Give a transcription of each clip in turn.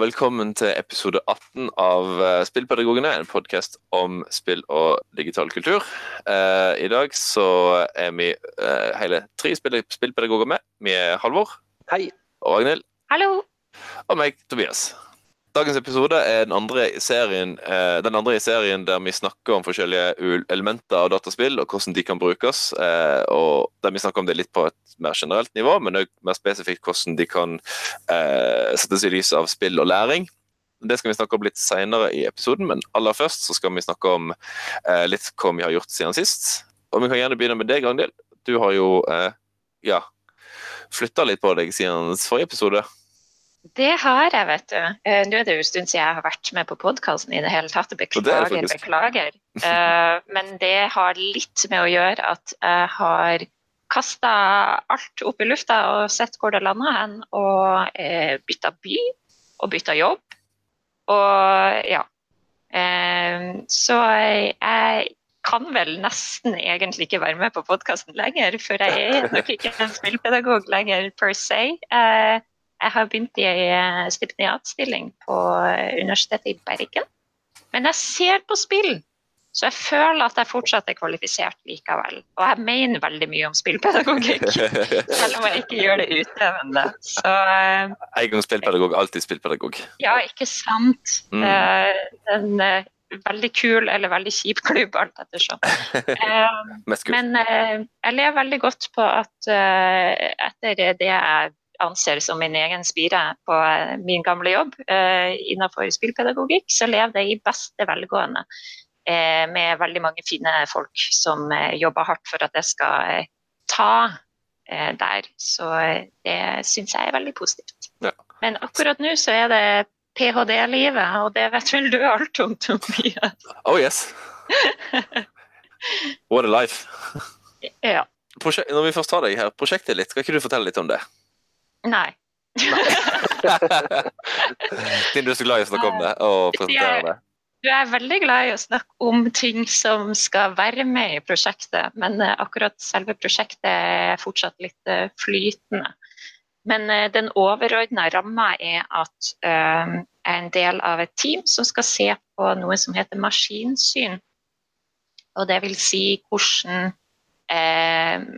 velkommen til episode 18 av eh, Spillpedagogene, en podkast om spill og digital kultur. Uh, I dag så er vi uh, hele tre spill spillpedagoger med. Vi er Halvor. Hei. Og Ragnhild. Hallo. Og meg, Tobias. Dagens episode er den andre, serien, eh, den andre, i serien der vi snakker om forskjellige elementer av dataspill og hvordan de kan brukes. Eh, og Der vi snakker om det litt på et mer generelt nivå, men òg mer spesifikt hvordan de kan eh, settes i lys av spill og læring. Det skal vi snakke om litt senere i episoden, men aller først så skal vi snakke om litt hva vi har gjort siden sist. Og vi kan gjerne begynne med deg, Ragnhild. Du har jo ja, flytta litt på deg siden forrige episode. Det har jeg, vet du. Uh, Nå er det jo en stund siden jeg har vært med på podkasten i det hele tatt. Beklager, det beklager. Uh, men det har litt med å gjøre at jeg har kasta alt opp i lufta og sett hvor det landa hen, og eh, bytta by og bytta jobb. Og ja. Så jeg kan vel nesten egentlig ikke være med på podkasten lenger, for jeg er nok ikke en spillpedagog lenger per se. Jeg har begynt i ei stipendiatstilling på Universitetet i Bergen. Men jeg ser på spill, så jeg føler at jeg fortsatt er kvalifisert likevel. Og jeg mener veldig mye om spillpedagogikk, selv om jeg ikke gjør det utøvende. Så, en gang spillpedagog, alltid spillpedagog. Ja, ikke sant. Mm. En veldig kul eller veldig kjip klubb, alt ettersom. Men jeg ler veldig godt på at etter det jeg anser som min egen spire på eh, min gamle jobb eh, innenfor spillpedagogikk, så lever det i beste velgående eh, med veldig mange fine folk som jobber hardt for at jeg skal ta der. Så det syns jeg er veldig positivt. Ja. Men akkurat nå så er det ph.d.-livet, og det vet vel du alt om, Tobias? Oh yes. What a life. ja. Når vi først tar deg her, prosjektet litt, skal ikke du fortelle litt om det? Nei. Siden du er så glad i å snakke om det og presentere det. Du er veldig glad i å snakke om ting som skal være med i prosjektet, men eh, akkurat selve prosjektet er fortsatt litt eh, flytende. Men eh, den overordna ramma er at jeg er en del av et team som skal se på noe som heter maskinsyn. Og det vil si hvordan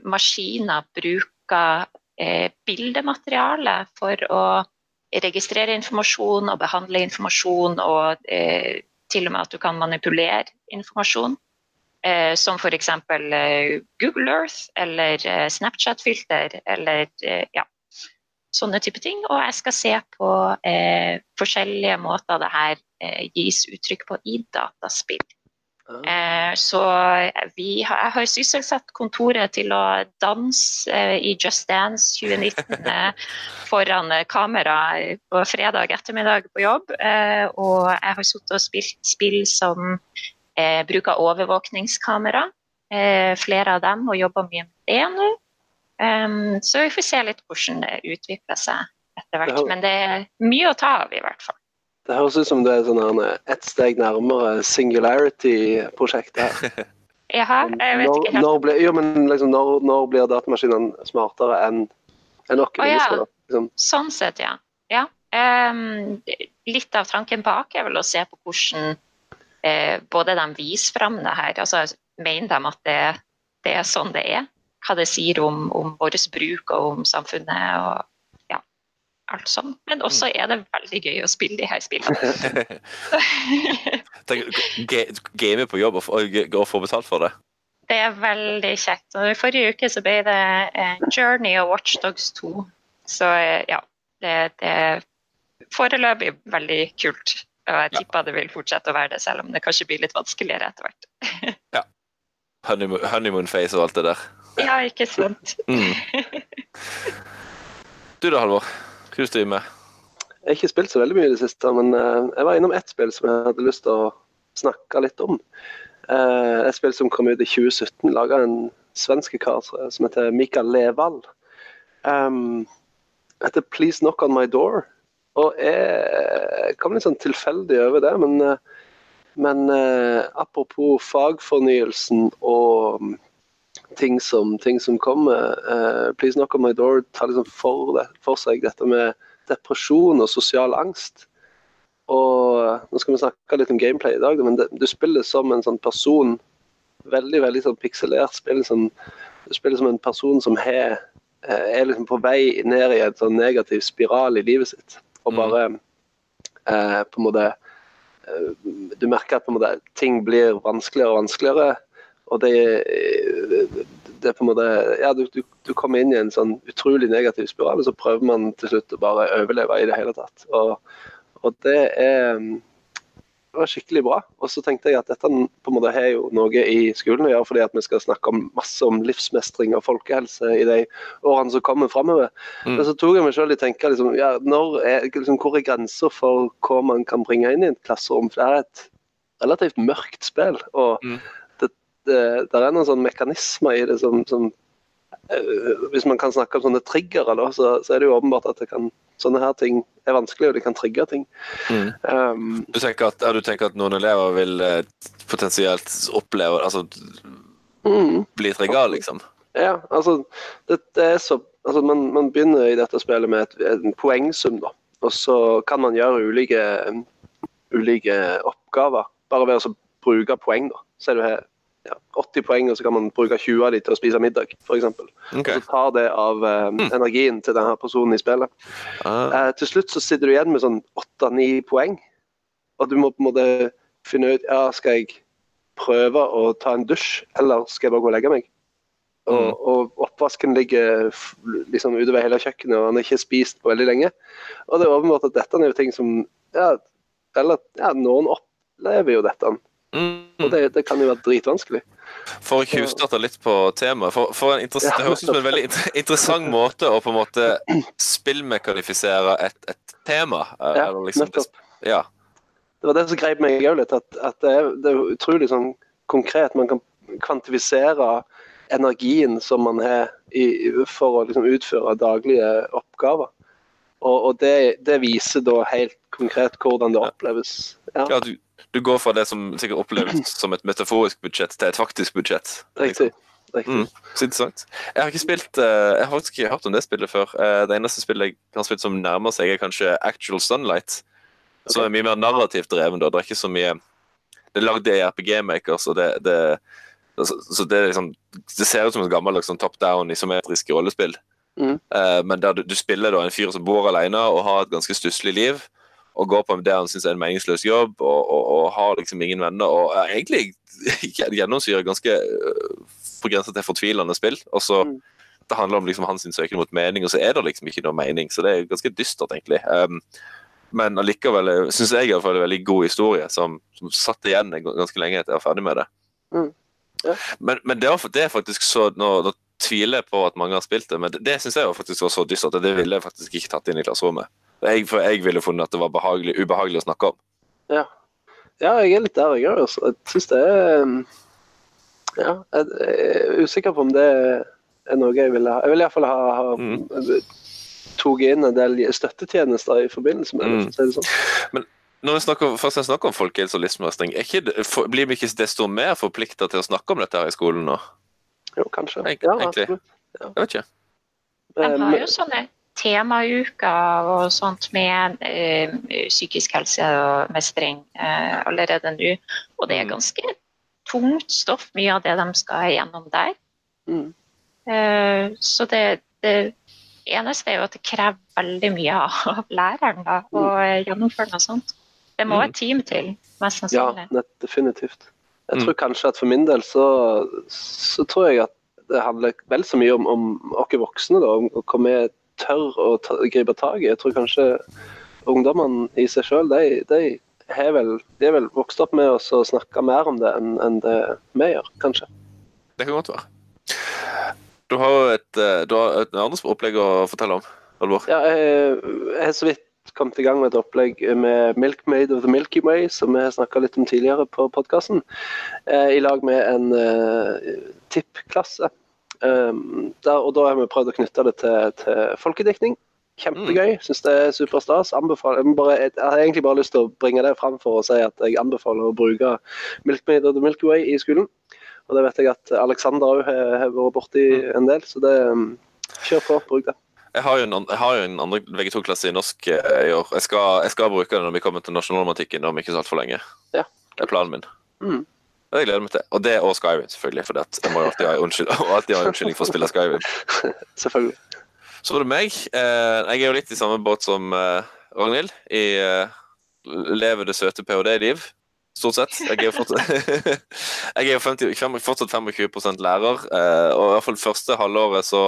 maskiner bruker bildemateriale for å registrere informasjon og behandle informasjon, og eh, til og med at du kan manipulere informasjon. Eh, som f.eks. Eh, Google Earth eller eh, Snapchat-filter eller eh, ja, sånne type ting. Og jeg skal se på forskjellige måter det her gis uttrykk på i dataspill. Eh, så vi har, jeg har sysselsatt kontoret til å danse eh, i Just Dance 2019 eh, foran kamera på fredag ettermiddag på jobb. Og jeg har sittet og spilt spill som bruker overvåkningskamera. Flere av dem, og jobber mye med det nå. Så vi får se litt hvordan det utvikler seg etter hvert. Men det er mye å ta av, i hvert fall. Det høres ut som du er sånn ett steg nærmere singularity-prosjektet her. Jaha, jeg vet ikke helt. Når, blir, jo, men liksom, når, når blir datamaskinene smartere enn en oss oh, ja. liksom? Sånn sett, ja. ja. Um, litt av tanken bak er vel å se på hvordan uh, både de viser fram det her, altså mener de at det, det, er sånn det er? Hva det sier om, om vår bruk og om samfunnet. og alt sånn. Men også er det veldig gøy å spille de her spillene. Game på jobb og få betalt for det? Det er veldig kjekt. Og I forrige uke så ble det Journey og Watchdogs 2. Så ja, det, det er foreløpig veldig kult. Og jeg tipper det vil fortsette å være det, selv om det kanskje blir litt vanskeligere etter hvert. ja. Honeymoon, honeymoon face og alt det der. Ja, ikke sant. mm. Du da, Halvor? Hva du driver med? Jeg har ikke spilt så veldig mye i det siste, men uh, jeg var innom ett spill som jeg hadde lyst til å snakke litt om. Uh, et spill som kom ut i 2017, laga en svenske kar som heter Mikael Levald. Um, heter 'Please Knock On My Door'. Og jeg kom litt sånn tilfeldig over det, men, uh, men apropos fagfornyelsen og ting som, ting som kommer. Uh, 'Please Knock On My Door' tar liksom for, det, for, seg dette med depresjon og sosial angst. og nå skal vi snakke litt om gameplay i dag, men det, du spiller som en sånn person. Veldig veldig sånn pikselert spill. Sånn, du spiller som en person som har, eh, er liksom på vei ned i en sånn negativ spiral i livet sitt. Og Mm. bare eh, på en måte Du merker at måte ting blir vanskeligere og vanskeligere. Og det, det er på en måte Ja, du, du, du kommer inn i en sånn utrolig negativ spiral, og så prøver man til slutt å bare overleve i det hele tatt. Og, og det er det var skikkelig bra. Og så tenkte jeg at dette på en måte har jo noe i skolen å gjøre, fordi at vi skal snakke om masse om livsmestring og folkehelse i de årene som kommer framover. Mm. Men så tok jeg meg selv i å tenke liksom, ja, når er, liksom, hvor er grenser for hva man kan bringe inn i et klasserom? For det er et relativt mørkt spill. og Mm. Det, er noen sånne mekanismer i det som, som eh, Hvis man kan snakke om sånne triggere, da, så, så er det jo åpenbart at det kan, sånne her ting er vanskelig, og de kan trigge ting. Mm. Um, Du tenker at, ja, du tenker at noen elever vil eh, potensielt oppleve Altså mm, bli trigga, liksom? ja, altså det, det er så altså man, man begynner i dette spillet med et, en poengsum, da. Og så kan man gjøre ulike, ulike oppgaver bare ved å bruke poeng. da. Så er det ja, 80 poeng, og så kan man bruke 20 av de til å spise middag, f.eks. Okay. Så tar det av eh, energien til denne personen i spillet. Ah, Eh, til slutt så sitter du igjen med sånn 8-9 poeng, og du må på en måte finne ut ja, skal jeg prøve å ta en dusj, eller skal jeg bare gå og legge meg? Og, Mm. og oppvasken ligger liksom utover hele kjøkkenet, og han har ikke spist på veldig lenge. Og det er åpenbart at dette er jo ting som ja, eller, ja, noen opplever jo dette. Mm. Og det, det kan jo være dritvanskelig. For å tjuvstarte litt på temaet. For, for en Ja, Det høres ut som en veldig inter interessant måte å på en måte spillmekanifisere et, et tema. eh, Ja, eller liksom, nettopp. ja. Det var det som grep meg òg litt, at, at det, er, det er utrolig sånn konkret. Man kan kvantifisere energien som man har i, for å liksom utføre daglige oppgaver. Og, og det, det viser da helt konkret hvordan det oppleves. Ja, ja du, du går fra det som sikkert oppleves som et metaforisk budsjett, til et faktisk budsjett. riktig. riktig. Mm. Så interessant. Jeg har ikke spilt eh, Jeg har faktisk ikke hørt om det spillet før. Eh, Det eneste spillet jeg har spilt som nærmer seg, er kanskje Actual Sunlight. Som Ok. er mye mer narrativt dreven. da. Det er ikke så mye Det er lagd i RPG Makers, og det, det så, så det liksom Det ser ut som et gammelt liksom, top down isometrisk rollespill. Mhm. Eh, men der du, du spiller da en fyr som bor alene og har et ganske stusslig liv. Og går på det han syns er en meningsløs jobb, og, og, og har liksom ingen venner. Og er egentlig gjennomsyrer ganske uh, på grensa til fortvilende spill. Og så Mm. Det handler om liksom hans søken mot mening, og så er det liksom ikke noe mening. Så det er ganske dystert, egentlig. Um, men allikevel syns jeg i hvert fall det er en veldig god historie, som, som satt igjen ganske lenge etter jeg var ferdig med det. Mm. Ja. Men, men det, er, det faktisk så nå, nå tviler på at mange har spilt det, men det, det syns jeg jo faktisk var så dystert at det ville jeg faktisk ikke tatt inn i klasserommet. Jeg, for jeg ville funnet at det var behagelig, ubehagelig å snakke om. Ja. ja, jeg er litt der, jeg òg. Jeg syns det er um, Ja, jeg er usikker på om det er noe jeg ville ha. Jeg vil iallfall ha, ha Mm. tatt inn en del støttetjenester i forbindelse med det. Mm. for å si det sånn. Når vi snakker, først snakker om folkehelse og livsmestring, blir vi ikke desto mer forplikta til å snakke om dette her i skolen nå? Jo, kanskje. Egent- Ja, egentlig. Ja. Jeg vet ikke. De Eh, har jo sånne temauker og sånt med eh, psykisk helse og mestring eh, allerede nå. Og det er Mm. ganske tungt stoff, mye av det de skal gjennom der. Mm. Eh, så det, det eneste er jo at det krever veldig mye av læreren da, å gjennomføre noe sånt. Det må Mm. et team til, mest sannsynlig. Ja, definitivt. Jeg Mm. tror kanskje at for min del så, så tror jeg at det handler vel så mye om, om oss voksne, da, om hva vi tør å ta, gripe tak i. Jeg tror kanskje ungdommene i seg sjøl, de, de, er vel, de er vel vokst opp med oss og snakke mer om det enn enn det vi gjør, kanskje. Det kan godt være. Du har jo et, eh, et annet opplegg å fortelle om, Alvor? Ja, jeg, jeg har så vidt kommet i gang med et opplegg med Milkmaid of the Milky Way, som vi har snakka litt om tidligere på podkasten, eh, i lag med en eh, tippklasse. Um, der, og da har vi prøvd å knytte det til, til folkediktning. Kjempegøy. Syns det er superstas. Anbefaler, jeg, bare, jeg har egentlig bare lyst til å bringe det fram for å si at jeg anbefaler å bruke Milkmaid of the Milky Way i skolen. Og det vet jeg at Alexander òg har, vært borti en del, så det um, kjør på, bruk det. Jeg har jo en, jeg har jo en andre VG2-klasse i norsk eh, i år. Jeg skal, jeg skal bruke den når vi kommer til nasjonalromantikken om ikke så altfor lenge. Ja. Det er planen min. Mm. Jeg gleder meg til. Og det og Skyrim, selvfølgelig. For jeg må jo alltid ha en unnskyldning for å spille Skyrim. Selvfølgelig. Så var det meg. Eh, jeg er jo litt i samme båt som eh, Ragnhild. I lever det søte ph.d.-liv. Stort sett. Jeg er jo fortsatt, jeg er jo 50, fortsatt 25 lærer, eh, og i hvert fall første halvåret så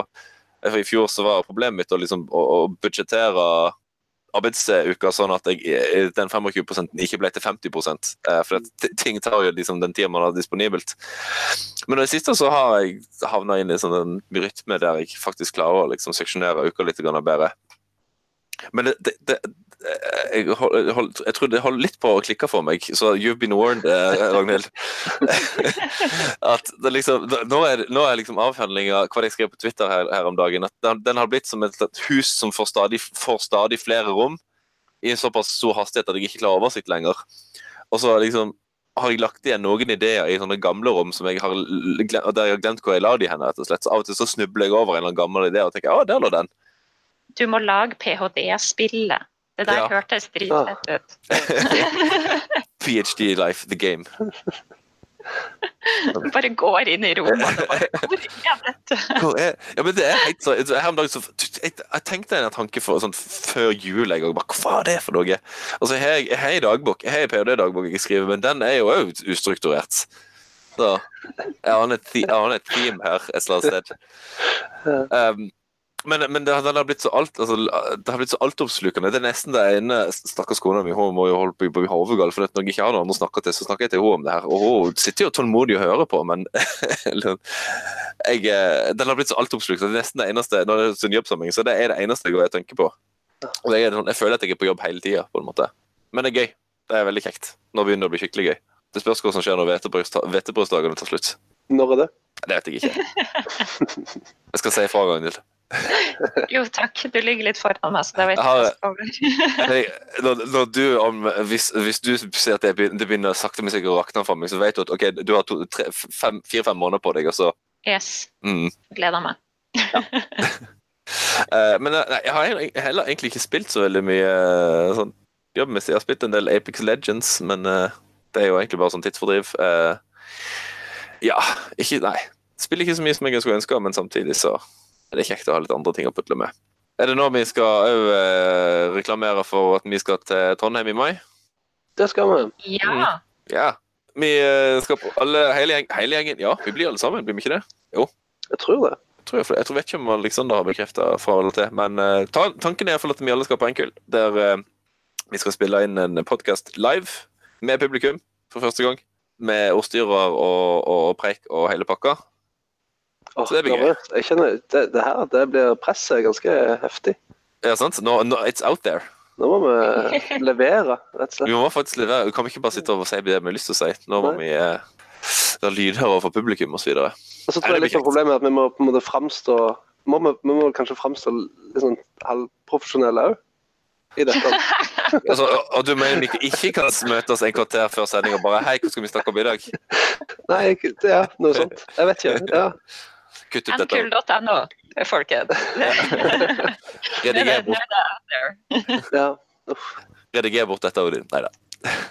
I fjor så var problemet mitt å, liksom, å, å budsjettere arbeidsuka sånn at jeg, eh, den 25 ikke ble til 50 eh, For ting tar jo liksom den tida man har disponibelt. Men i det siste så har jeg havna inn i sånn en rytme der jeg faktisk klarer å liksom seksjonere uka litt bedre. Men det, det, det jeg, hold, hold, jeg tror det holder litt på å klikke for meg, så you've been warned, eh, Ragnhild. at det liksom, nå er, nå er liksom avhandlinga hva jeg skrev på Twitter her, her om dagen, at den, den har blitt som et, hus som får stadig, får stadig flere rom, i en såpass stor hastighet at jeg ikke klarer oversikt lenger. Og så liksom har jeg lagt igjen noen ideer i sånne gamle rom som jeg har der jeg har glemt hvor jeg la de hen. rett og slett. Så Av og til så snubler jeg over en eller annen gammel idé og tenker ja, der lå den. Du må lage ph.d.-spillet. Det der Ja. hørtes dritfett ut. PhD life, the game. Du bare går inn i rommet og bare Hvor er dette? Ja, men det er helt så, her om dagen så jeg, jeg tenkte en tanke for, sånn, før jul. Jeg, og Hva er det for noe? Altså, jeg har en dagbok, jeg har en ph.d.-dagbok jeg skriver, men den er jo òg ustrukturert. Så jeg aner et, team et theme her et eller annet sted. Um, men, men det, den har blitt så alt, altså, det har blitt så altoppslukende. Det er nesten det ene Stakkars kona mi hun må jo holde på å bli hovedgal, for når jeg ikke har noen andre å snakke til, så snakker jeg til henne om det her. Og hun sitter jo tålmodig og hører på, men jeg, eh, den har blitt så altoppslukende. Det er nesten det eneste når det er sånn jobbsammenheng, så det er det eneste jeg går og tenker på. Og det er sånn, jeg føler at jeg er på jobb hele tida, på en måte. Men det er gøy. Det er veldig kjekt. Nå begynner det å bli skikkelig gøy. Det spørs hva som skjer når hvetebrødsdagene tar slutt. Når er det? Det vet jeg ikke. Jeg skal si ifra, Ragnhild. Jo, takk. Du ligger litt foran meg, så det vet Jeg ikke hva. Når, når du, om, hvis, hvis du ser at det begynner, sakte, men sikkert å rakne for meg, så vet du at okay, du har fire-fem måneder på deg, og så Yes. mm. Gleder meg. Eh, Men eh, nei, jeg har heller egentlig ikke spilt så veldig mye eh, sånn jobbmessig. Jeg har spilt en del Apex Legends, men uh, det er jo egentlig bare sånn tidsfordriv. Ja, ikke Nei. Spiller ikke så mye som jeg skulle ønske, men samtidig så er det kjekt å ha litt andre ting å putle med. Er det nå vi skal òg eh, reklamere for at vi skal til Trondheim i mai? Det skal vi. Ja. Ja. Vi eh, skal på alle, hele, gjeng, hele gjengen Ja, vi blir alle sammen, blir vi ikke det? Jo. Jeg tror det. Tror jeg, jeg tror vet ikke om Alexander har bekrefta fra eller til, men uh, tanken er i at vi alle skal på Enkull. der vi skal spille inn en podkast live med publikum for første gang. Med ordstyrer og, og preik og hele pakka. Åh, Så det blir gøy. Jeg kjenner, det, det her det blir presset ganske heftig. Ja, sant? Nå, no, it's out there. Nå må vi levere, rett og Vi må faktisk levere. Vi kan ikke bare sitte og si det vi har lyst til å si. Nå må Nei. vi eh, la lyder overfor publikum osv. Og så tror det jeg litt av problemet er at vi må på en måte framstå må vi, vi må kanskje framstå litt sånn halvprofesjonelle òg i dette. Altså, og, og du mener vi ikke- kan kan møtes en kvarter før sending og bare Hei, hva skal vi snakke om i dag? Nei, er noe sånt. Jeg vet ikke. Ja. Kutt ut dette. Nkul.no, folkens. Bort, er ja. Rediger bort dette, Odin. Nei da.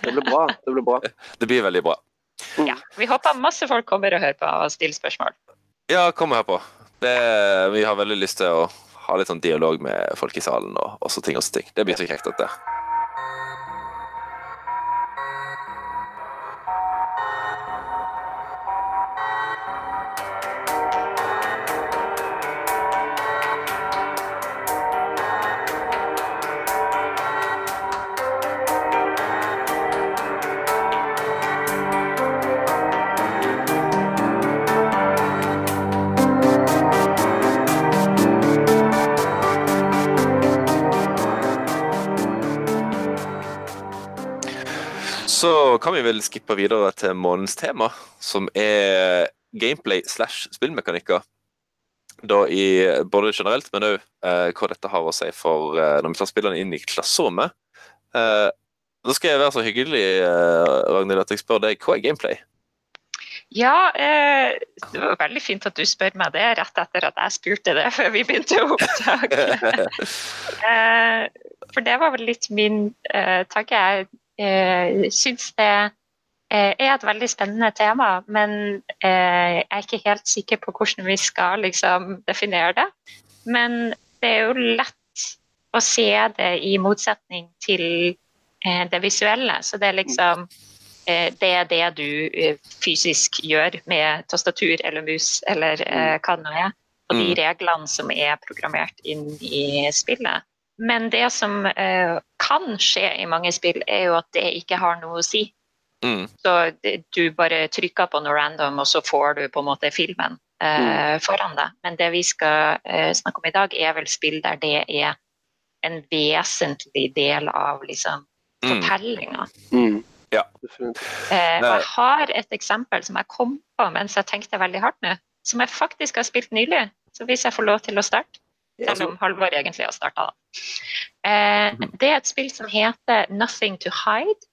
Det blir bra. Det blir bra. Det blir veldig bra. Ja, vi håper masse folk kommer og hører på og stiller spørsmål. Ja, kom og hør på. Det, vi har veldig lyst til å ha litt sånn dialog med folk i salen og, også ting og ting. Det blir så kjekt, dette. Så kan vi vel skippe videre til månedens tema, som er gameplay slash spillmekanikker. Da i både generelt, men òg eh, hva dette har å si for eh, når vi tar spillerne inn i klasserommet. Eh, da skal jeg være så hyggelig, eh, Ragnhild, at jeg spør deg hva er gameplay? Ja, eh, det var veldig fint at du spør meg det rett etter at jeg spurte det før vi begynte å opptage. eh, for det var vel litt min eh, tanke. Jeg eh, syns det eh, er et veldig spennende tema, men eh, jeg er ikke helt sikker på hvordan vi skal liksom, definere det. Men det er jo lett å se det i motsetning til eh, det visuelle. Så det er liksom Eh, det er det du fysisk gjør med tastatur eller mus eller eh, hva det nå er. Og de mm. reglene som er programmert inn i spillet. Men det som kan skje i mange spill, er jo at det ikke har noe å si. Mm. Så du bare trykker på noe random, og så får du på en måte filmen mm. foran deg. Men det vi skal snakke om i dag, er vel spill der det er en vesentlig del av liksom, mm. fortellinga. Mm. Ja. Eh, jeg har et eksempel som jeg kom på mens jeg tenkte veldig hardt nå, som jeg faktisk har spilt nylig. Så hvis jeg får lov til å starte, selv om Halvor egentlig har starta, eh, mhm. Det er et spill som heter 'Nothing to Hide',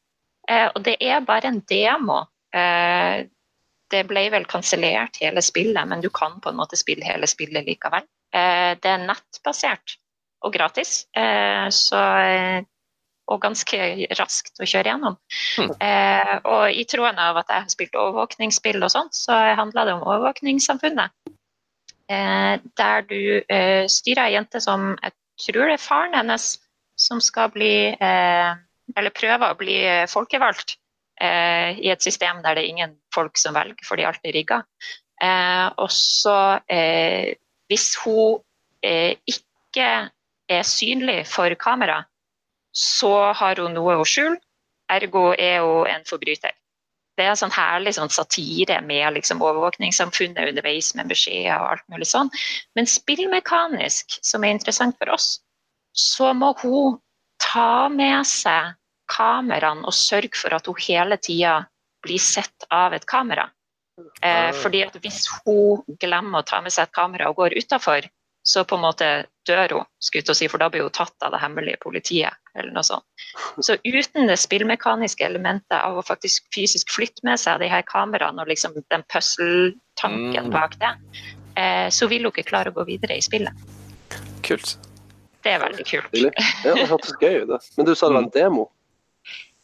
eh, og det er bare en demo. Eh, det ble vel kansellert hele spillet, men du kan på en måte spille hele spillet likevel. Det er nettbasert og gratis, så og ganske raskt å kjøre gjennom. Mm. Eh, og i troen av at jeg har spilt overvåkningsspill og sånt, så handla det om overvåkningssamfunnet. Eh, der du eh, styrer ei jente som jeg tror det er faren hennes, som skal bli eh, Eller prøver å bli folkevalgt i et system der det er ingen folk som velger, for de er alltid rigga. Og så, hvis hun ikke er synlig for kamera, så har hun noe å skjule, ergo er hun en forbryter. Det er sånn herlig sånn satire med liksom overvåkningssamfunnet underveis med beskjeder og alt mulig sånn. Men spillmekanisk, som er interessant for oss, så må hun ta med seg kameraene og sørge for at hun hele tida blir sett av et kamera. Eh, ah. fordi at Hvis hun glemmer å ta med seg et kamera og går utafor, så på en måte dør hun, skulle si, for da blir hun tatt av det hemmelige politiet. eller noe sånt. Så uten det spillmekaniske elementet av å faktisk fysisk flytte med seg de her kameraene og liksom den puzzle-tanken mm. bak det, eh, så vil hun ikke klare å gå videre i spillet. Kult. Det er veldig kult. Ja, det hørtes gøy ut. Men du sa det var en mm. demo?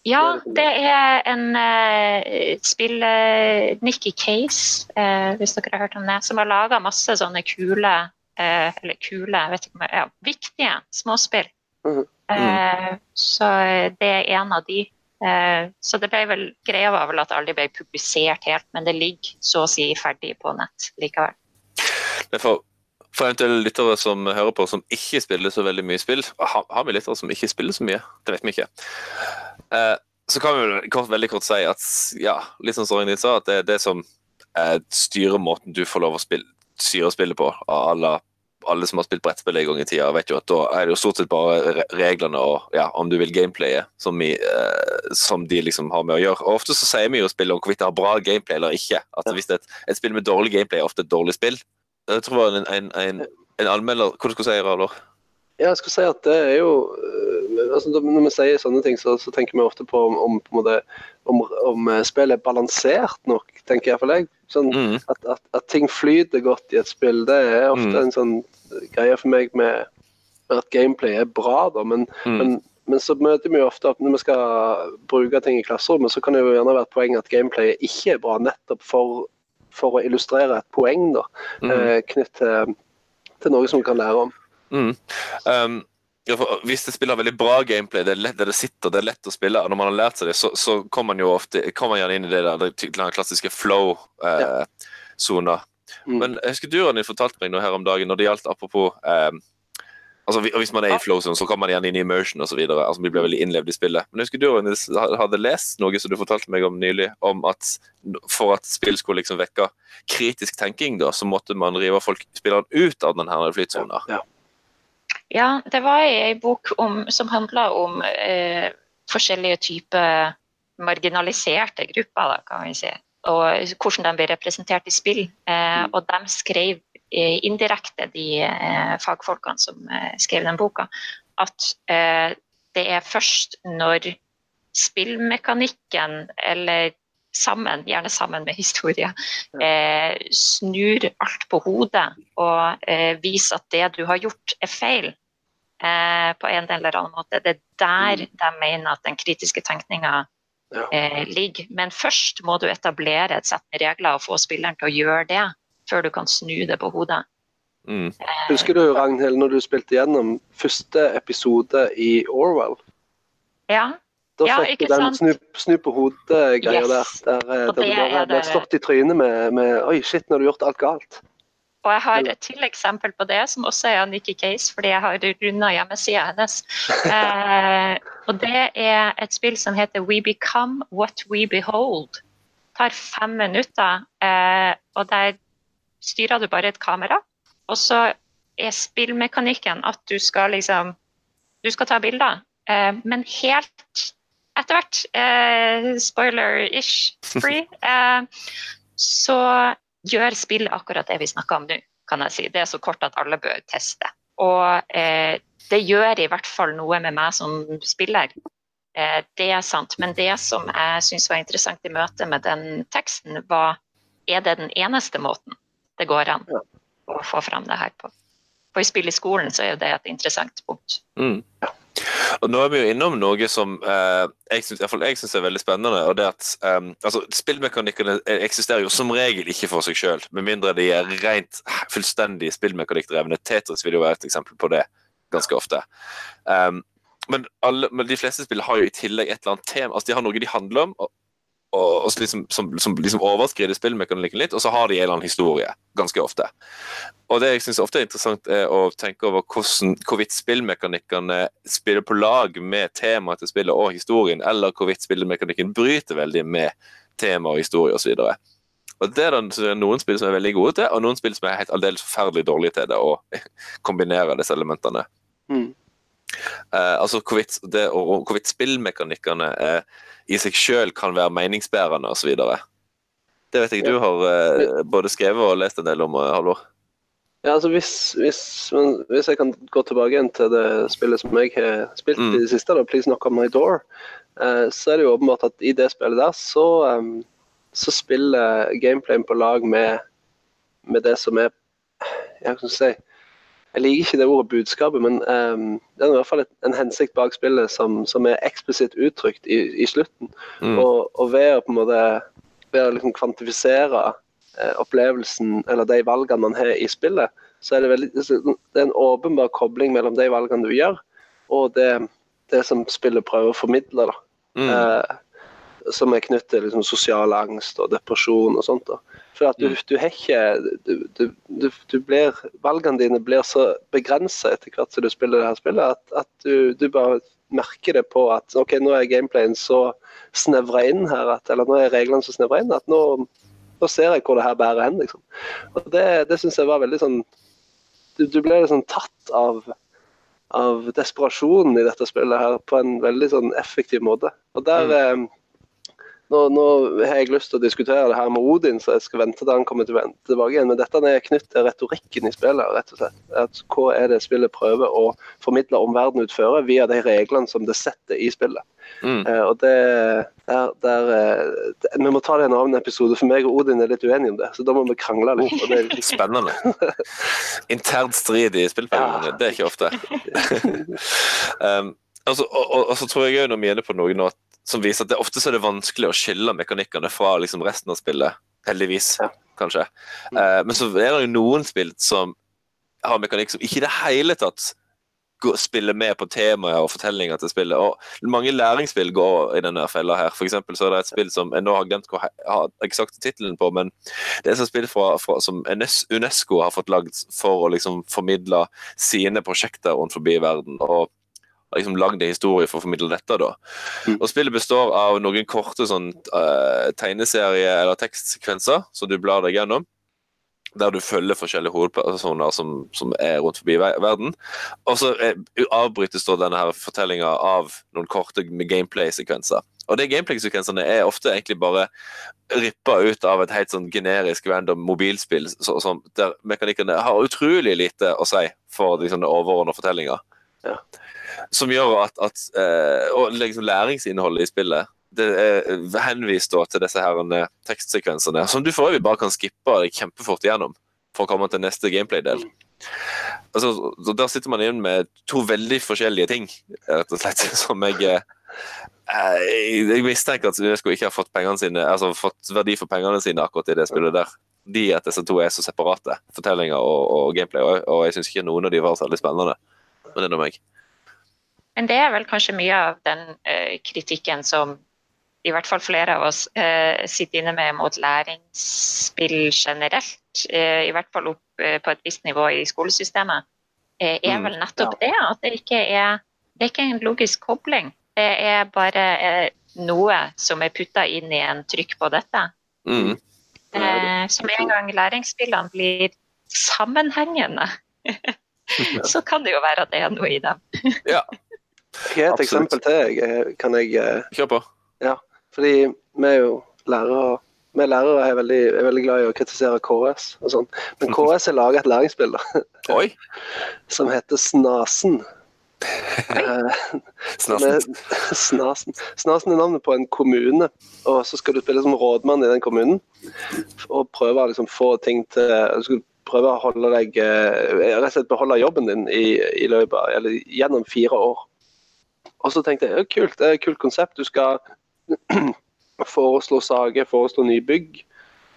Ja, det er en uh, spill uh, Nikki Case, uh, hvis dere har hørt om det, som har laga masse sånne kule Eh, eller kule, jeg vet ikke om ja, viktige småspill. Mm. Eh, så det er en av de. Eh, så det ble vel, greia var vel at det aldri ble publisert helt, men det ligger så å si ferdig på nett likevel. Det for, for eventuelle lyttere som hører på som ikke spiller så veldig mye spill, har, har vi lyttere som ikke spiller så mye? Det vet vi ikke. Eh, så kan vi kort, veldig kort si at ja, litt som Sorin sa, at det er det som eh, styrer måten du får lov å spille, styre spille på. Alle, alle som har spilt brettspill en gang i tida, vet jo at da er det jo stort sett bare reglene og ja, om du vil gameplayet som, vi, eh, som, de liksom har med å gjøre. Og Ofte så sier vi jo spillet om hvorvidt det har bra gameplay eller ikke. At Hvis det er et, et spill med dårlig gameplay er ofte et dårlig spill. Jeg tror en, en, en, en anmelder Hva du skulle si, Ralor? Ja, jeg skulle si at det er jo eh, altså Når vi sier sånne ting, så, så tenker vi ofte på om, om, på måte, om, om spillet er balansert nok, tenker iallfall jeg. Sånn, mm. at, at, at, ting flyter godt i et spill, det er ofte mm. en sånn greie for meg med, med, at gameplay er bra, da. Men, mm. men, men, så møter vi jo ofte at når vi skal bruke ting i klasserommet, så kan det jo gjerne være et poeng at gameplayet ikke er bra, nettopp for, for å illustrere et poeng da, mm. eh, knytt til, til, noe som vi kan lære om. Mm. Um, ja, hvis det spiller veldig bra gameplay, det er lett, det sitter, det er lett å spille, og når man har lært seg det, så, så kommer man jo ofte kommer man gjerne inn i det der, det klassiske flow-sona. Eh, mm. Men jeg husker du Ronny, fortalte meg noe her om dagen når det gjaldt apropos eh, altså Hvis man er i flow-sonen, så kommer man gjerne inn i immersion osv. Altså, vi blir veldig innlevd i spillet. Men jeg husker du Ronny, hadde lest noe som du fortalte meg om nylig, om at for at spill skulle liksom vekke kritisk tenking, da, så måtte man rive folk spilleren ut av denne flytsona. Ja. Ja, det var ei bok om, som handla om eh, forskjellige typer marginaliserte grupper, da, kan vi si. Og hvordan de ble representert i spill. Eh, mm. og de skrev eh, indirekte, de eh, fagfolkene som eh, skrev den boka, at eh, det er først når spillmekanikken eller sammen, gjerne sammen med historie, eh, snur alt på hodet og eh, viser at det du har gjort, er feil. Eh, på en eller annen måte. Det er der Mm. de mener at den kritiske tenkninga Ja. eh, ligger. Men først må du etablere et sett med regler og få spilleren til å gjøre det, før du kan snu det på hodet. Mm. Eh, Husker du, Ragnhild, når du spilte gjennom første episode i Orwell? ja, Da Ja, den snu, snu på hodet-greia Yes. der. Der, eh, der du bare det- slått i trynet med, med Oi, shit, nå har du gjort alt galt. Og jeg har et til eksempel på det, som også er av Nikki Case, fordi jeg har runda hjemmesida hennes. Eh, og det er et spill som heter We Become What We Behold. Det tar fem minutter, eh, og der styrer du bare et kamera. Og så er spillmekanikken at du skal liksom Du skal ta bilder, eh, men helt etter hvert, eh, spoiler-ish free, eh, så gjør spillet akkurat det vi snakker om nå, kan jeg si. Det er så kort at alle bør teste. Og eh, det gjør i hvert fall noe med meg som spiller. Eh, det er sant. Men det som jeg syns var interessant i møte med den teksten, var er det den eneste måten det går an å få fram det her på. For i spill i skolen så er jo det et interessant punkt. Mm. Og nå er vi jo innom noe som eh, jeg syns er veldig spennende. og det at um, altså, Spillmekanikkene eksisterer jo som regel ikke for seg sjøl, med mindre de er rent fullstendig spillmekanikkdrevne. Tetris vil jo være et eksempel på det ganske ofte. Um, men, alle, men de fleste spill har jo i tillegg et eller annet tema. altså De har noe de handler om, og, og, og liksom, som, som liksom overskrider spillmekanikken litt, og så har de en eller annen historie. Ganske ofte. Og det jeg synes ofte er interessant, er å tenke over hvordan, hvorvidt spillmekanikkene spiller på lag med temaet til spillet og historien, eller hvorvidt spillmekanikken bryter veldig med tema og historie osv. Og Det er noen spill som er veldig gode til, og noen spill som er helt aldeles forferdelig dårlige til det, å kombinere disse elementene. Mm. Eh, altså hvorvidt, det, og, hvorvidt spillmekanikkene eh, i seg sjøl kan være meningsbærende osv. Det vet jeg du har eh, både skrevet og lest en del om, eh, Halvor. Ja, altså hvis, hvis, men, hvis jeg kan gå tilbake igjen til det spillet som jeg har spilt Mm. i det siste, da, 'Please Knock On My Door', eh, så er det jo åpenbart at i det spillet der så, um, så spiller gameplayen på lag med, med det som er Jeg kan si Jeg liker ikke det ordet budskapet, men um, det er i hvert fall en hensikt bak spillet som, som er eksplisitt uttrykt i, i slutten. Mm. Og, og ved å på en måte ved å liksom kvantifisere eh, opplevelsen eller de valgene man har i spillet, så er det, veldig, det er en åpenbar kobling mellom de valgene du gjør, og det, det som spillet prøver å formidle. da. Mm. Eh, som er knyttet til liksom, sosial angst og depresjon og sånt. da. For at du, Mm. du har ikke du, du, du, blir, Valgene dine blir så begrensa etter hvert som du spiller det her spillet, at, at du, du bare merker det på at ok, nå er gameplayen så snevra inn her, at, eller nå er reglene så snevra inn at nå, nå ser jeg hvor det her bærer hen. liksom. Og Det, det syns jeg var veldig sånn Du, du ble liksom tatt av av desperasjonen i dette spillet her på en veldig sånn effektiv måte. Og der eh, nå, nå har jeg lyst til å diskutere det her med Odin, så jeg skal vente til han kommer til, tilbake igjen. Men dette er knyttet til retorikken i spillet, rett og slett. At hva er det spillet prøver å formidle om verden utfører via de reglene som det setter i spillet. Mm. Eh, og det der, der eh, det, Vi må ta det i en annen episode, for meg og Odin er litt uenige om det. Så da må vi krangle litt. Er litt Spennende. Intern strid i spillperiodene, Ja. det er ikke ofte. um, altså, og, og, og så tror jeg òg når vi er inne på noe nå som viser at det ofte så er det vanskelig å skille mekanikkene fra liksom, resten av spillet. Heldigvis, Ja. kanskje. Uh, men så er det jo noen spill som har mekanikk som ikke i det hele tatt spiller med på temaet og fortellinga til spillet. Og mange læringsspill går i denne fella her. For så er det et spill som jeg nå har glemt hva har eksakt tittelen på, men det er et spill fra, fra, som UNESCO har fått lagd for å liksom formidle sine prosjekter rundt forbi verden. og liksom lagd en historie for å formidle dette. da. Mm. Og Spillet består av noen korte sånn, uh, tegneserie- eller tekstsekvenser som du blar deg gjennom. Der du følger forskjellige hovedpersoner som, som er rundt forbi verden. Og så eh, avbrytes da denne fortellinga av noen korte gameplay-sekvenser. Og de gameplay-sekvensene er ofte egentlig bare rippa ut av et helt sånn generisk random mobilspill så, så, der mekanikkene har utrolig lite å si for de den overordna fortellinger. Ja. Som gjør at, at eh, Og liksom læringsinnholdet i spillet det er henvist til disse her eh, tekstsekvensene, som du for øvrig bare kan skippe deg kjempefort igjennom for å komme til neste gameplay-del. Altså, så Der sitter man igjen med to veldig forskjellige ting, rett og slett, som eh, jeg, jeg mistenker at Unesco ikke har fått, sine, altså fått verdi for pengene sine akkurat i det spillet der. De at disse to er så separate, fortellinger og, og gameplay, og, og jeg syns ikke noen av de var særlig spennende. Men det er nå meg. Men det er vel kanskje mye av den eh, kritikken som i hvert fall flere av oss eh, sitter inne med mot læringsspill generelt. Eh, I hvert fall opp eh, på et visst nivå i skolesystemet. Eh, er Mm, vel nettopp det at det ikke er det er ikke en logisk kobling. Det er bare eh, noe som er putta inn i en trykk på dette. Mm. Med en gang læringsspillene blir sammenhengende, så kan det jo være at det er noe i dem. Jeg har et Absolutt. eksempel til. Jeg, eh, kan jeg, eh, Kjør på. Ja, fordi vi er jo lærere. Vi lærere er veldig, er veldig glad i å kritisere KS og sånn. Men KS har laga et læringsbilde Oi! som heter Snasen. Eh, Snasen. Snasen. Snasen er navnet på en kommune, og så skal du spille som rådmann i den kommunen. Og prøve å liksom få ting til Du skal prøve å holde deg Rett og slett beholde jobben din i, i løpet Eller gjennom fire år. Og så tenkte jeg kult, det er et kult konsept. Du skal foreslå saker, foreslå nybygg.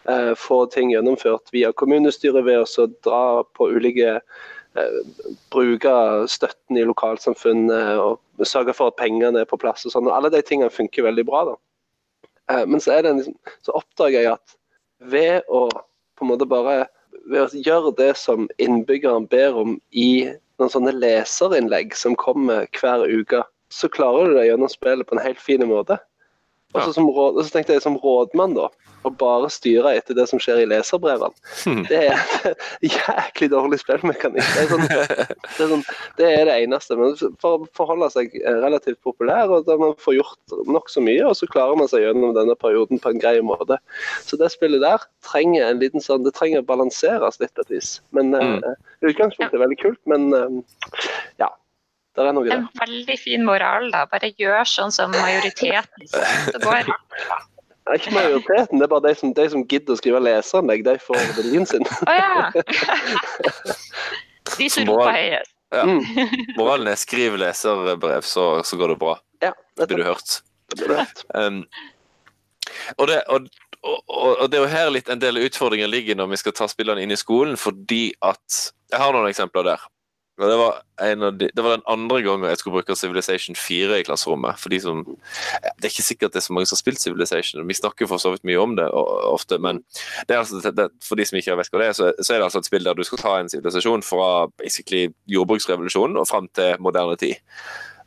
Eh, få ting gjennomført via kommunestyret ved å dra på ulike eh, bruke støtten i lokalsamfunnet og sørge for at pengene er på plass. og sånn. Alle de tingene funker veldig bra. da. Eh, Men så, en liksom, så oppdager jeg at ved å på en måte bare ved å gjøre det som innbyggeren ber om i noen sånne leserinnlegg som kommer hver uke, så klarer du det gjennom spillet på en helt fin måte. Og så, som råd, og så tenkte jeg som rådmann, da, å bare styre etter det som skjer i leserbrevene, Hmm. det er jæklig dårlig spillmekanikk. Det er, sånn, det, er sånn, det er det eneste. Men for å forholde seg eh, relativt populær, og da man får gjort nokså mye, og så klarer man seg gjennom denne perioden på en grei måte. Så det spillet der trenger en liten sånn, det trenger å balanseres litt på et vis. Men Mm. uh, utgangspunktet er veldig kult, men uh, ja. Det er noe der. En veldig fin moral, da. Bare gjør sånn som majoriteten det går. Det er ikke majoriteten, det er bare de som, de som gidder å skrive leseranlegg, de får viljen sin. Å ja! De som roper høyest. Ja. Mm. Moralen er skriv leserbrev, så, så går det bra. Ja, det Blir du hørt. blir. Um, og, det, og, og, og det er jo her litt en del utfordringer ligger når vi skal ta spillerne inn i skolen, fordi at Jeg har noen eksempler der. Og det, var de, det var den andre gangen jeg skulle bruke Civilization 4 i klasserommet. For de som, det er ikke sikkert det er så mange som har spilt Civilization. Vi snakker for så vidt mye om det og, ofte, men det altså, det, for de som ikke vet hva det er, så, så er det altså et spill der du skal ta en sivilisasjon fra jordbruksrevolusjonen og fram til moderne tid.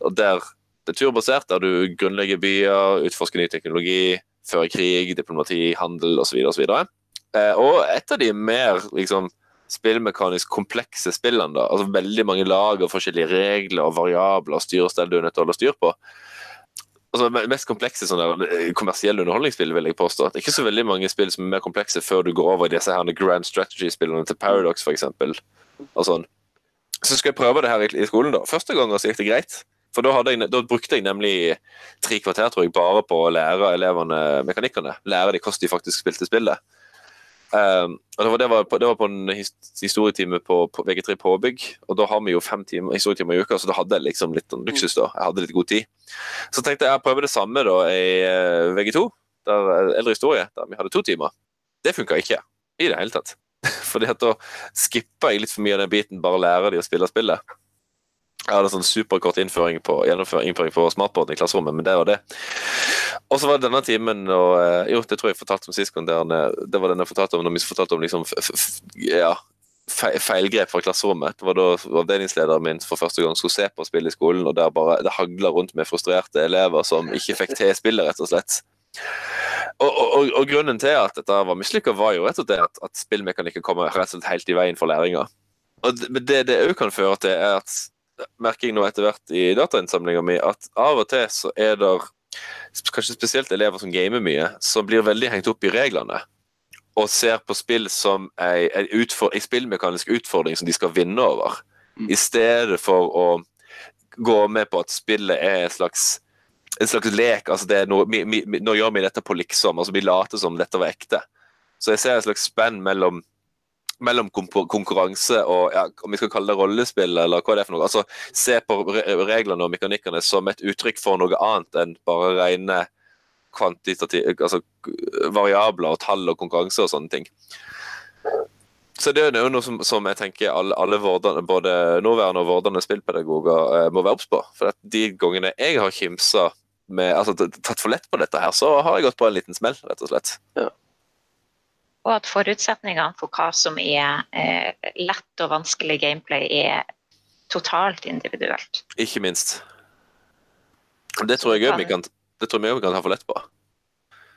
Og der det er turbasert, der du grunnlegger byer, utforsker ny teknologi, fører krig, diplomati, handel osv. Og, Eh, og et av de mer liksom, spillmekanisk komplekse spillene, da, altså veldig mange lag og forskjellige regler og variabler og styrestell du er nødt til å holde styr på. Altså, mest komplekse sånn der, eh, kommersielle underholdningsspill, vil jeg påstå. Det er ikke så veldig mange spill som er mer komplekse før du går over i disse her grand strategy-spillene til Paradox, f.eks. Og sånn. Så skal jeg prøve det her i, skolen, da. Første gangen så gikk det greit. For da, jeg, da brukte jeg nemlig tre kvarter tror jeg, bare på å lære elevene mekanikkene. Lære dem hvordan de faktisk spilte spillet. Um, og det var, det, var på, det var på en historietime på, på VG3 påbygg, og da har vi jo fem timer, historietimer i uka, så da hadde jeg liksom litt sånn luksus. da, Jeg hadde litt god tid. Så tenkte jeg å prøve det samme da i eh, VG2, der, eh, eldre historie, der vi hadde to timer. Det funka ikke i det hele tatt. Fordi at da skippa jeg litt for mye av den biten, bare lære de å spille spillet. Jeg hadde sånn superkort innføring på, innføring på smartboarden i klasserommet, men det var det. Og så var det denne timen og, eh, Jo, det tror jeg fortalte om sist gang. Det var den jeg fortalte om når vi fortalte om liksom, ja, fe feilgrep fra klasserommet. Det var da avdelingslederen min for første gang skulle se på spill i skolen, og der bare det hagla rundt med frustrerte elever som ikke fikk til spillet, rett og slett. Og, og, og, grunnen til at dette var mislykka, var jo rett og slett at, at spillmekanikken kommer rett og slett helt i veien for læringa. Og det det òg kan føre til, er at merker jeg nå etter hvert i datainnsamlinga mi, at av og til så er det kanskje spesielt elever som gamer mye, som blir veldig hengt opp i reglene. Og ser på spill som ei, ei, utfor, ei spillmekanisk utfordring som de skal vinne over. Mm. I stedet for å gå med på at spillet er en slags en slags lek. altså det er noe, vi, vi, Nå gjør vi dette på liksom. altså Vi later som dette var ekte. Så jeg ser et slags spenn mellom, mellom konkurranse og ja, om vi skal kalle det rollespill, eller hva det er for noe. altså Se på reglene og mekanikkene som et uttrykk for noe annet enn bare rene altså variabler og tall og konkurranse og sånne ting. Så det er jo noe som, som jeg tenker alle, alle vårdene, både nåværende og vordende spillpedagoger eh, må være obs på. For de gangene jeg har kimsa med, altså tatt for lett på dette her, så har jeg gått på en liten smell, rett og slett. Ja. Og at forutsetningene for hva som er eh, lett og vanskelig gameplay, er totalt individuelt. Ikke minst. Det tror jeg òg vi, kan, vi kan ta for lett på.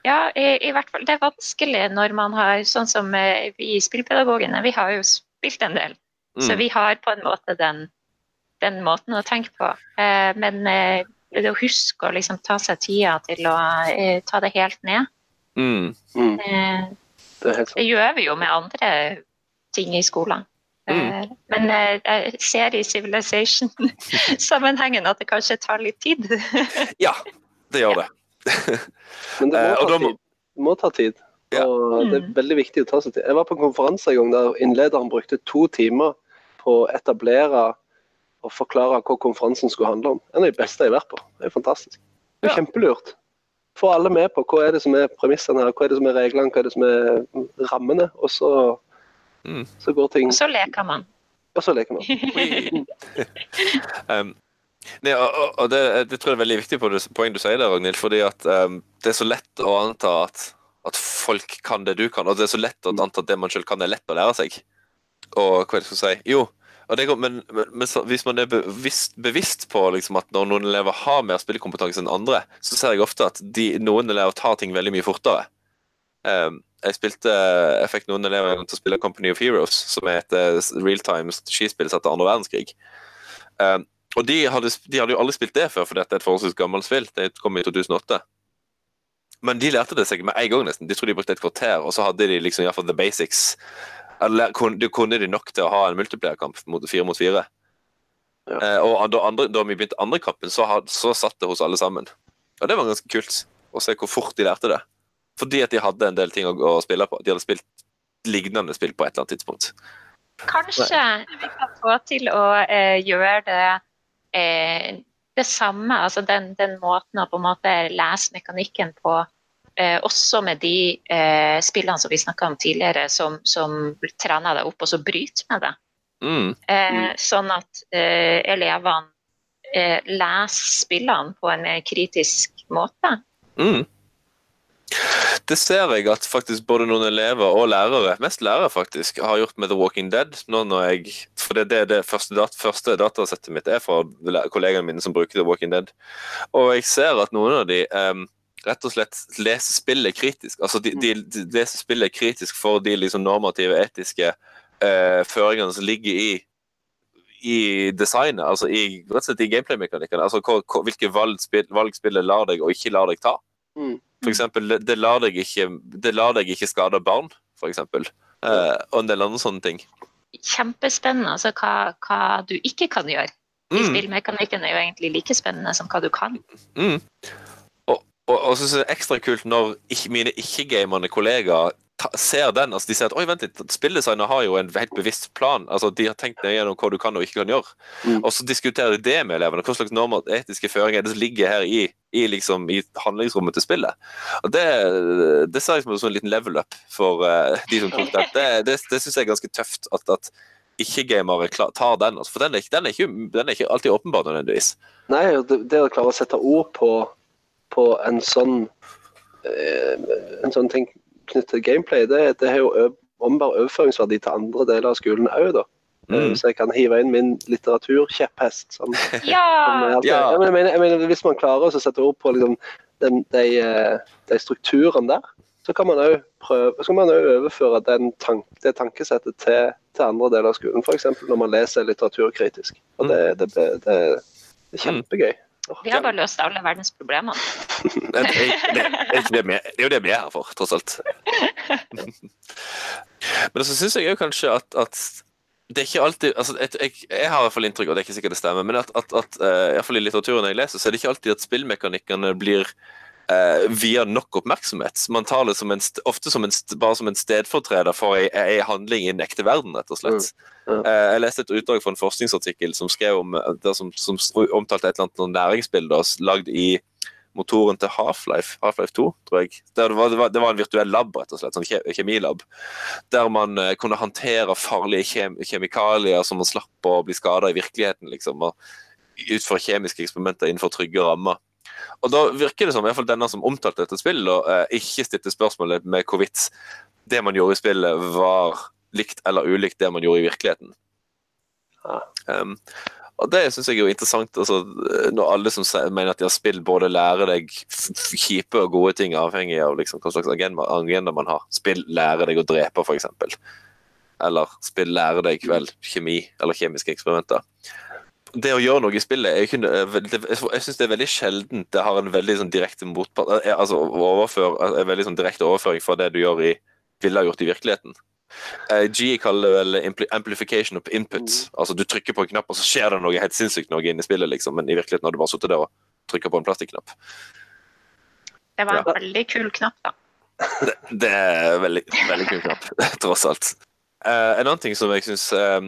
Ja, i, i, hvert fall. Det er vanskelig når man har Sånn som eh, vi spillpedagogene, vi har jo spilt en del. Mm. Så vi har på en måte den, den måten å tenke på. Eh, men eh, det å huske å liksom ta seg tida til å eh, ta det helt ned mm. Mm. Eh, det, det, gjør vi jo med andre ting i skolen. Mm. Eh, men jeg ser i Civilization-sammenhengen at det kanskje tar litt tid. ja, det gjør det. Men det må eh, ta, tid. Det må ta tid. Og det er mm. veldig viktig å ta seg tid. Jeg var på en konferanse en gang der innlederen brukte to timer på å etablere og forklare hva konferansen skulle handle om. En av de beste jeg har vært på. Det er fantastisk. Det er kjempelurt. Få alle med på hva er det som er premissene her, hva er det som er reglene, hva er det som er rammene. Og så, mm. så går ting Og så leker man. Og så leker man. um, Nei, og, og det, det, tror jeg er veldig viktig på det, poeng du sier der, Ragnhild. fordi at um, det er så lett å anta at, at, folk kan det du kan. Og det er så lett å anta at det man selv kan, er lett å lære seg. Og hva er det jeg skal si? Jo, det, men, men, men hvis man er bevisst, bevisst på liksom, at når noen elever har mer spillekompetanse enn andre, så ser jeg ofte at de, noen elever tar ting veldig mye fortere. Um, jeg, spilte, jeg fikk noen elever til å spille Company of Heroes, som er et uh, realtime strategispill etter andre verdenskrig. Um, og de hadde, de hadde, jo aldri spilt det før, for dette er et forholdsvis gammelt spill. Det kom i 2008. Men de lærte det seg med en gang, nesten. De tror de brukte et kvarter, og så hadde de liksom iallfall the basics. Eller kunne, kunne de nok til å ha en multiplierkamp mot fire mot fire. Ja. Eh, og da, andre, da, vi begynte andre kampen, så, had, så satt det hos alle sammen. Og det var ganske kult å se hvor fort de lærte det. Fordi at de hadde en del ting å, å spille på. De hadde spilt lignende spill på et eller annet tidspunkt. Kanskje vi kan få til å eh, gjøre det eh, det samme, altså den, den, måten å på en måte lese mekanikken på, eh, også med de eh, spillene som vi snakka om tidligere, som, som trener deg opp og så bryter med det. Mm. Mm. sånn at eh, elevene eh, leser spillene på en mer kritisk måte. Mm. Det ser jeg at faktisk både noen elever og lærere, mest lærere faktisk, har gjort med The Walking Dead. nå når jeg, For det er det første, dat, første datasettet mitt er fra kollegene mine som bruker The Walking Dead. Og jeg ser at noen av de um, rett og slett leser spillet kritisk. Altså de, de, de leser spillet kritisk for de liksom normative, etiske uh, føringene som ligger i i designet, altså i, rett og slett i gameplay-mekanikkene. Altså hvilke valg, valg spillet lar deg og ikke lar deg ta. Mm. For eksempel, det lar deg ikke, det lar deg ikke skade barn, for eksempel. Eh, og en del andre sånne ting. Kjempespennende altså hva, hva du ikke kan gjøre. Mm. Spillmekanikken er jo egentlig like spennende som hva du kan. Mm. Og, og, og så er det ekstra kult når ikke, mine ikke-gamerne kollegaer ser den. altså De ser at oi, vent litt, spilldesigner har jo en helt bevisst plan. altså De har tenkt nøye gjennom hva du kan og ikke kan gjøre. Mm. Og så diskuterer de det med elevene. Hva slags normer etiske føringer er det som ligger her i, i, liksom, i handlingsrommet til spillet. Og Det, det ser jeg som en liten level up for uh, de som tok det. Det, det, det syns jeg er ganske tøft. at, at ikke-gamere tar den. Altså, for den er, den, er ikke, den er, ikke, alltid åpenbar nødvendigvis. Nei, det, det å klare å sette ord på, på en sånn eh, en sånn ting knyttet til gameplay, det, det har jo ombar overføringsverdi til andre deler av skolen òg, da. Mm. Så jeg kan hive inn min litteraturkjepphest. Som, ja! som ja. Jeg, mener, jeg, mener, hvis man klarer å sette ord på liksom, den, de, eh, de strukturene der, så kan man òg prøve, så kan man også overføre tank, det tankesettet til, til, andre deler av skolen. F.eks. når man leser litteraturkritisk. Og det, det, det, det er kjempegøy. Vi har bare løst alle verdens problemer. det, er, det, er jo det vi er her for, tross alt. Men så syns jeg jo kanskje at, at det er ikke alltid altså, jeg, jeg, har i hvert fall inntrykk og det er ikke sikkert det stemmer, men at, at, at uh, i, hvert fall i litteraturen jeg leser, så er det ikke alltid at spillmekanikkene blir uh, via nok oppmerksomhet. Man tar det som en, ofte som en, bare som en stedfortreder for ei, ei handling i den ekte verden, rett og slett. Mm. Uh, jeg leste et utdrag fra en forskningsartikkel som skrev om det som, som omtalte et eller annet næringsbilder lagd i motoren til Half-Life Half-Life 2, tror jeg. Det var, det, var, det, var, en virtuell lab, rett og slett, sånn kjemilab. Der man uh, kunne håndtere farlige kjem kjemikalier som man slapp å bli skada i virkeligheten. liksom, og Utføre kjemiske eksperimenter innenfor trygge rammer. Og Da virker det som i hvert fall denne som omtalte dette spillet, uh, ikke stilte spørsmålet med hvorvidt det man gjorde i spillet, var likt eller ulikt det man gjorde i virkeligheten. Um, og Det syns jeg er jo interessant. Altså, når alle som mener at de har spill, både lærer deg kjipe og gode ting, avhengig av liksom, hva slags agenda man har. Spill lærer deg å drepe, f.eks. Eller spill lærer deg vel kjemi eller kjemiske eksperimenter. Det å gjøre noe i spillet Jeg, jeg syns det er veldig sjeldent det har en veldig sånn direkte motpart Altså overfør, en veldig sånn direkte overføring fra det du gjør i ville ha gjort i virkeligheten. G kaller det vel amplification of inputs. Mm. Altså Du trykker på en knapp, og så skjer det noe helt sinnssykt noe inn i spillet, liksom. men i virkeligheten har du bare sittet der og trykka på en plastikknapp. Det var en ja. veldig kul knapp, da. det, det, er veldig, veldig kul knapp, tross alt. Uh, en annen ting som jeg syns uh,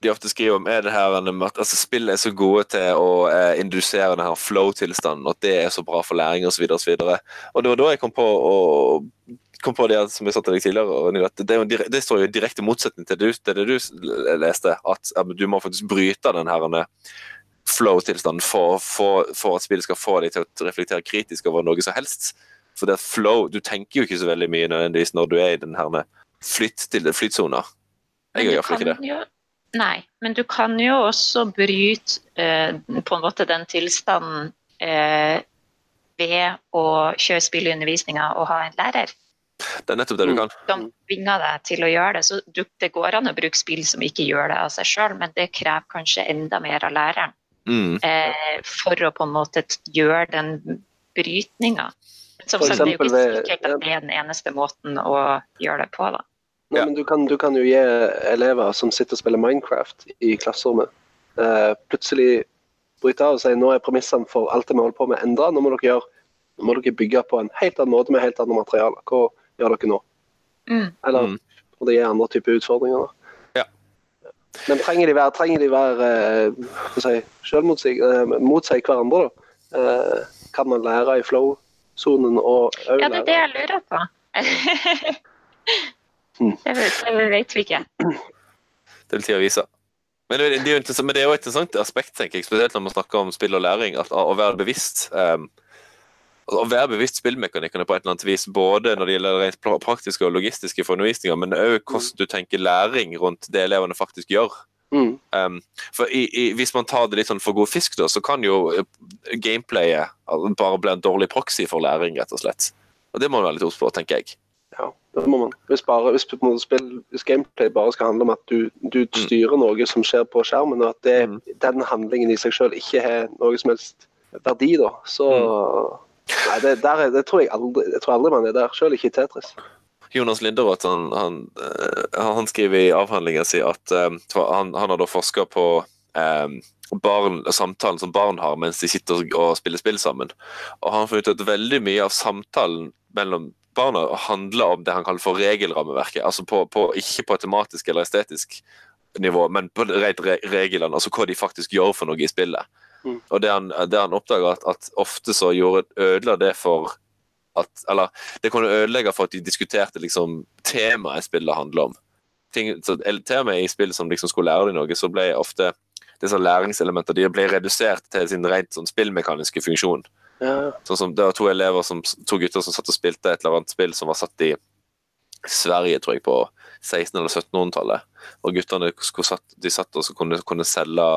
de ofte skriver om, er det her at altså, spillet er så gode til å eh, indusere denne flow-tilstanden, at det er så bra for læring osv. Og, så videre, og, og det var da jeg kom på å kom på det som jeg sa til deg tidligere, det, jo, det står jo i direkte motsetning til det, det du leste, at ja, du må faktisk bryte den her flow-tilstanden for, for, for, at spillet skal få deg til å reflektere kritisk over noe som helst. For det flow, Du tenker jo ikke så veldig mye nødvendigvis når du er i den her flytt til flytsona. Jeg gjør iallfall ikke det. Jo, nei, men du kan jo også bryte eh, på en måte den tilstanden eh, ved å kjøre spill i undervisninga og ha en lærer. Det er nettopp det du kan. Som tvinger deg til å gjøre det. Så det går an å bruke spill som ikke gjør det av seg sjøl, men det krever kanskje enda mer av læreren. Mm. Eh, for å på en måte gjøre den brytninga. Som sagt, det er jo ikke sikkert at det er den eneste måten å gjøre det på. da. Nei, men du kan, du kan, jo gi elever som sitter og spiller Minecraft i klasserommet, uh, plutselig bryte av og si nå er premissene for alt det vi holder på med endra. Nå må dere gjøre nå må dere bygge på en helt annen måte med helt andre materialer. Hva gjør dere nå? Mm. Eller mm. og det gir andre typer utfordringer. Ja. Men trenger de være, trenger de være uh, si, mot seg hverandre, da? Uh, kan man lære i flow-sonen og òg Ja, det er det jeg lurer på. Det, vet, det vet vi ikke. Det vil tida vise. Men det, er jo et interessant aspekt, tenker jeg, spesielt når man snakker om spill og læring, at, å være bevisst. Um, å være bevisst spillmekanikkene på et eller annet vis, både når det gjelder rent praktiske og logistiske for undervisninga, men òg hvordan du tenker læring rundt det elevene faktisk gjør. Mm. Um, for i, i, Hvis man tar det litt sånn for god fisk, da, så kan jo eh, gameplayet bare bli en dårlig proxy for læring, rett og slett. Og Det må man være litt obs på, tenker jeg. Ja, det må man. Hvis, bare, hvis, spill, hvis gameplay bare skal handle om at du, du mm. styrer mm. noe som skjer på skjermen, og at det, mm. den handlingen i seg selv ikke har noe som helst verdi, da, så mm Nei, det, der, det tror jeg aldri jeg tror aldri man er der, selv ikke i Tetris. Jonas Linderoth han, han, eh, han, skriver i avhandlingen si at um, han, han har da forska på um, barn, samtalen som barn har mens de sitter og spiller spill sammen. Og han har funnet ut at veldig mye av samtalen mellom barna handler om det han kaller for regelrammeverket. altså på, på, Ikke på tematisk eller estetisk nivå, men på rent reglene, altså hva de faktisk gjør for noe i spillet. Mm. Og det han, det han oppdager, at, at, ofte så gjorde, ødela det for at Eller det kunne ødelegge for at de diskuterte liksom temaet spillet handler om. Ting, så, temaet i spillet som liksom skulle lære dem noe, så ble ofte disse læringselementer de ble redusert til sin rent sånn spillmekaniske funksjon. Ja. Sånn som Det var to elever som, to gutter som satt og spilte et eller annet spill som var satt i Sverige, tror jeg, på 1600- eller 1700-tallet. Og guttene de satt og kunne, kunne, selge,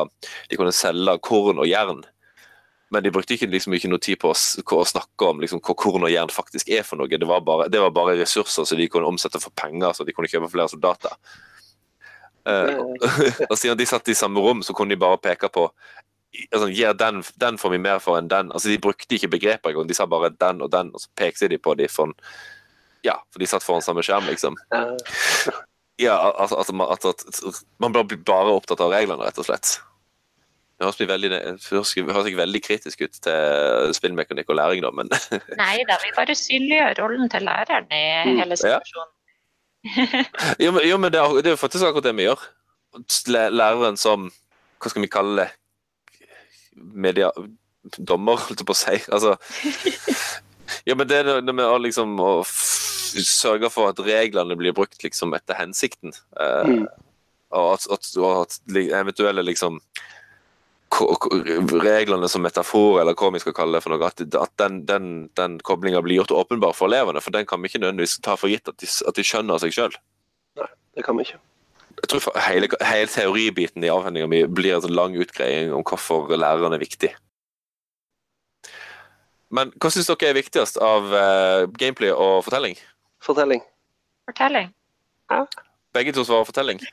de kunne selge korn og jern. Men de brukte ikke, liksom, ikke noe tid på å, å snakke om liksom, hva korn og jern faktisk er for noe. Det var, bare, det var bare ressurser som de kunne omsette for penger, så de kunne kjøpe flere soldater. Uh, og siden de satt i samme rom, så kunne de bare peke på altså, den, den får vi mer for enn den. Altså, De brukte ikke begreper engang, de sa bare den og den, og så pekte de på dem for, ja, for de satt foran samme skjerm, liksom. Ja, altså, altså man- at, at man blir bare opptatt av reglene, rett og slett. Det høres, veldig, det høres ikke veldig kritisk ut til spillmekanikk og læring, da, men Nei da, vi bare synliggjør rollen til læreren i hele hele ja. situasjonen. Jo, men, jo, men det, er, det er jo faktisk akkurat det vi gjør. Læreren som Hva skal vi kalle det? Media... Dommer, holdt jeg på å si. Altså Ja, men det er noe med å liksom å sørge for at reglene blir brukt liksom etter hensikten. Eh, Mm. og at, at, at eventuelle liksom reglene som metafor, eller hva vi skal kalle det for noe, at, at den, den, den koblinga blir gjort åpenbar for elevene. For den kan vi ikke nødvendigvis ta for gitt at de, at de skjønner seg sjøl. Det kan vi ikke. Jeg tror hele, hele teoribiten i avhandlinga mi blir en sånn lang utgreiing om hvorfor læreren er viktig. Men hva syns dere er viktigst av uh, gameplay og fortelling? Fortelling. Fortelling. Ja. Begge to svarer fortelling.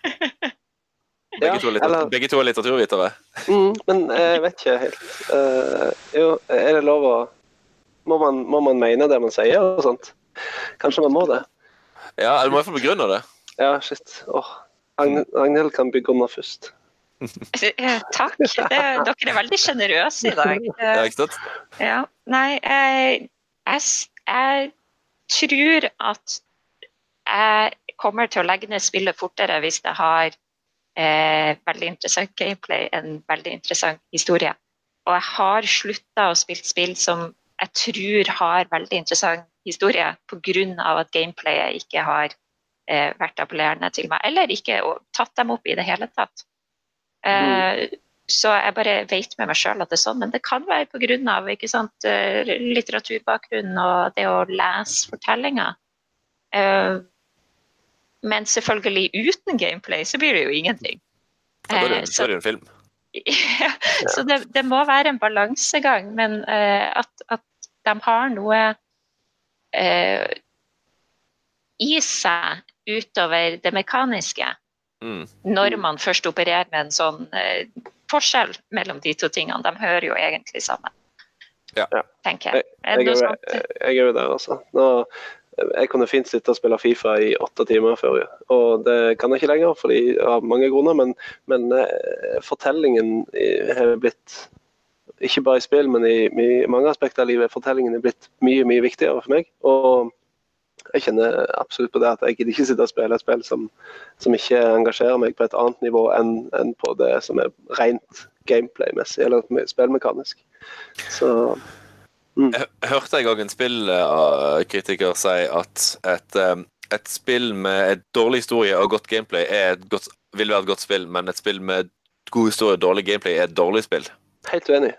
Begge, Ja, to, er litter- eller- begge to er litteraturvitere. Mm, men jeg vet ikke helt. Uh, jo, er det lov å må man, må man mene det man sier og sånt? Kanskje man må det? Ja, eller må i hvert fall begrunne det. Ja, shit. Åh. Agn- Agnhild kan bygge under først. Takk. Det, dere er veldig sjenerøse i dag. Ja, Eh, ikke sant? Ja, nei, jeg, jeg, jeg tror at jeg kommer til å legge ned spillet fortere hvis det har eh, veldig interessant gameplay, en veldig interessant historie. Og jeg har slutta å spille spill som jeg tror har veldig interessant historie pga. at gameplayet ikke har eh, vært appellerende til meg, eller ikke og tatt dem opp i det hele tatt. Eh, så jeg bare vet med meg sjøl at det er sånn, men det kan være pga. Uh, litteraturbakgrunn og det å lese fortellinger. Eh, men selvfølgelig uten gameplay så blir det jo ingenting. Ja, da er Eh, det, så det en film. ja, så det, det må være en balansegang, men uh, at, at de har noe eh, i seg utover det mekaniske, Mm. når man først opererer med en sånn eh, forskjell mellom de to tingene. De hører jo egentlig sammen, Ja. tenker jeg. Er Jeg det jeg er jo der, altså. Nå, jeg kunne fint sitte og spille Fifa i åtte timer før, og det kan jeg ikke lenger fordi, av mange grunner. Men, men eh, fortellingen har blitt, ikke bare i spill, men i, i mange aspekter av livet, fortellingen er blitt mye, mye viktigere for meg. Og jeg kjenner absolutt på det at jeg gidder ikke sitte og spille et spill som, som ikke engasjerer meg på et annet nivå enn enn på det som er rent gameplay-messig, eller spillmekanisk. Så Jeg hørte en gang en spillkritiker si at et, et spill med et dårlig historie og godt gameplay er et godt, vil være et godt spill, men et spill med god historie og dårlig gameplay er et dårlig spill. helt uenig.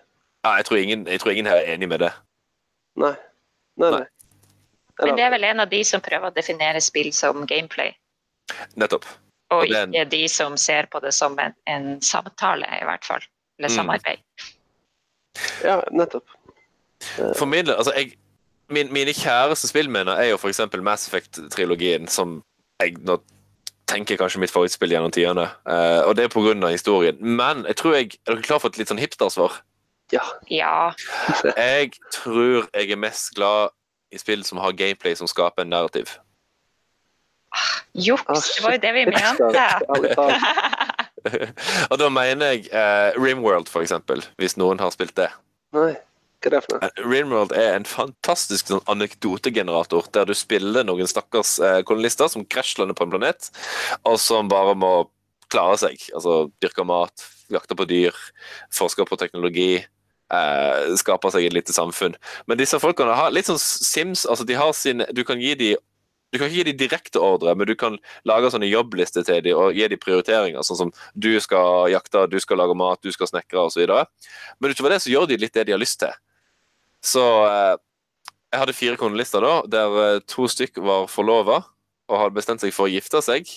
Ja, jeg, tror ingen, jeg tror ingen her er enig med det. Nei. Nei, Nei. Men det er vel en av de som prøver å definere spill som gameplay, Nettopp. og Og det ikke de som ser på det som en, en samtale, i hvert fall. Eller Mm. samarbeid. Ja, nettopp. For min del, altså jeg, min, Mine kjæreste spillminner er jo f.eks. Mass Effect-trilogien, som jeg nå tenker kanskje mitt favorittspill gjennom tidene. Uh, og det er pga. historien. Men jeg tror jeg, er dere klar for et litt sånn hipstersvar? Ja. Ja. Jeg tror jeg er mest glad i spill som har gameplay som skaper en narrativ. Juks, Ah, det var jo det vi mente. Og da mener jeg eh, Rimworld, for eksempel, hvis noen har spilt det. Nei, hva er det for noe? Eh, Rimworld er en fantastisk sånn anekdotegenerator der du spiller noen stakkars eh, kolonister som krasjlander på en planet, og som bare må klare seg. Altså dyrke mat, jakte på dyr, forske på teknologi. Eh, skape seg et lite samfunn. Men disse folkene har litt sånn Sims. altså de har sin, Du kan gi de du kan ikke gi de direkte ordre, men du kan lage sånne jobblister til dem og gi dem prioriteringer. Sånn som du skal jakte, du skal lage mat, du skal snekre osv. Men utover det så gjør de litt det de har lyst til. Så eh, jeg hadde fire kolonister da, der eh, to stykk var forlova og hadde bestemt seg for å gifte seg.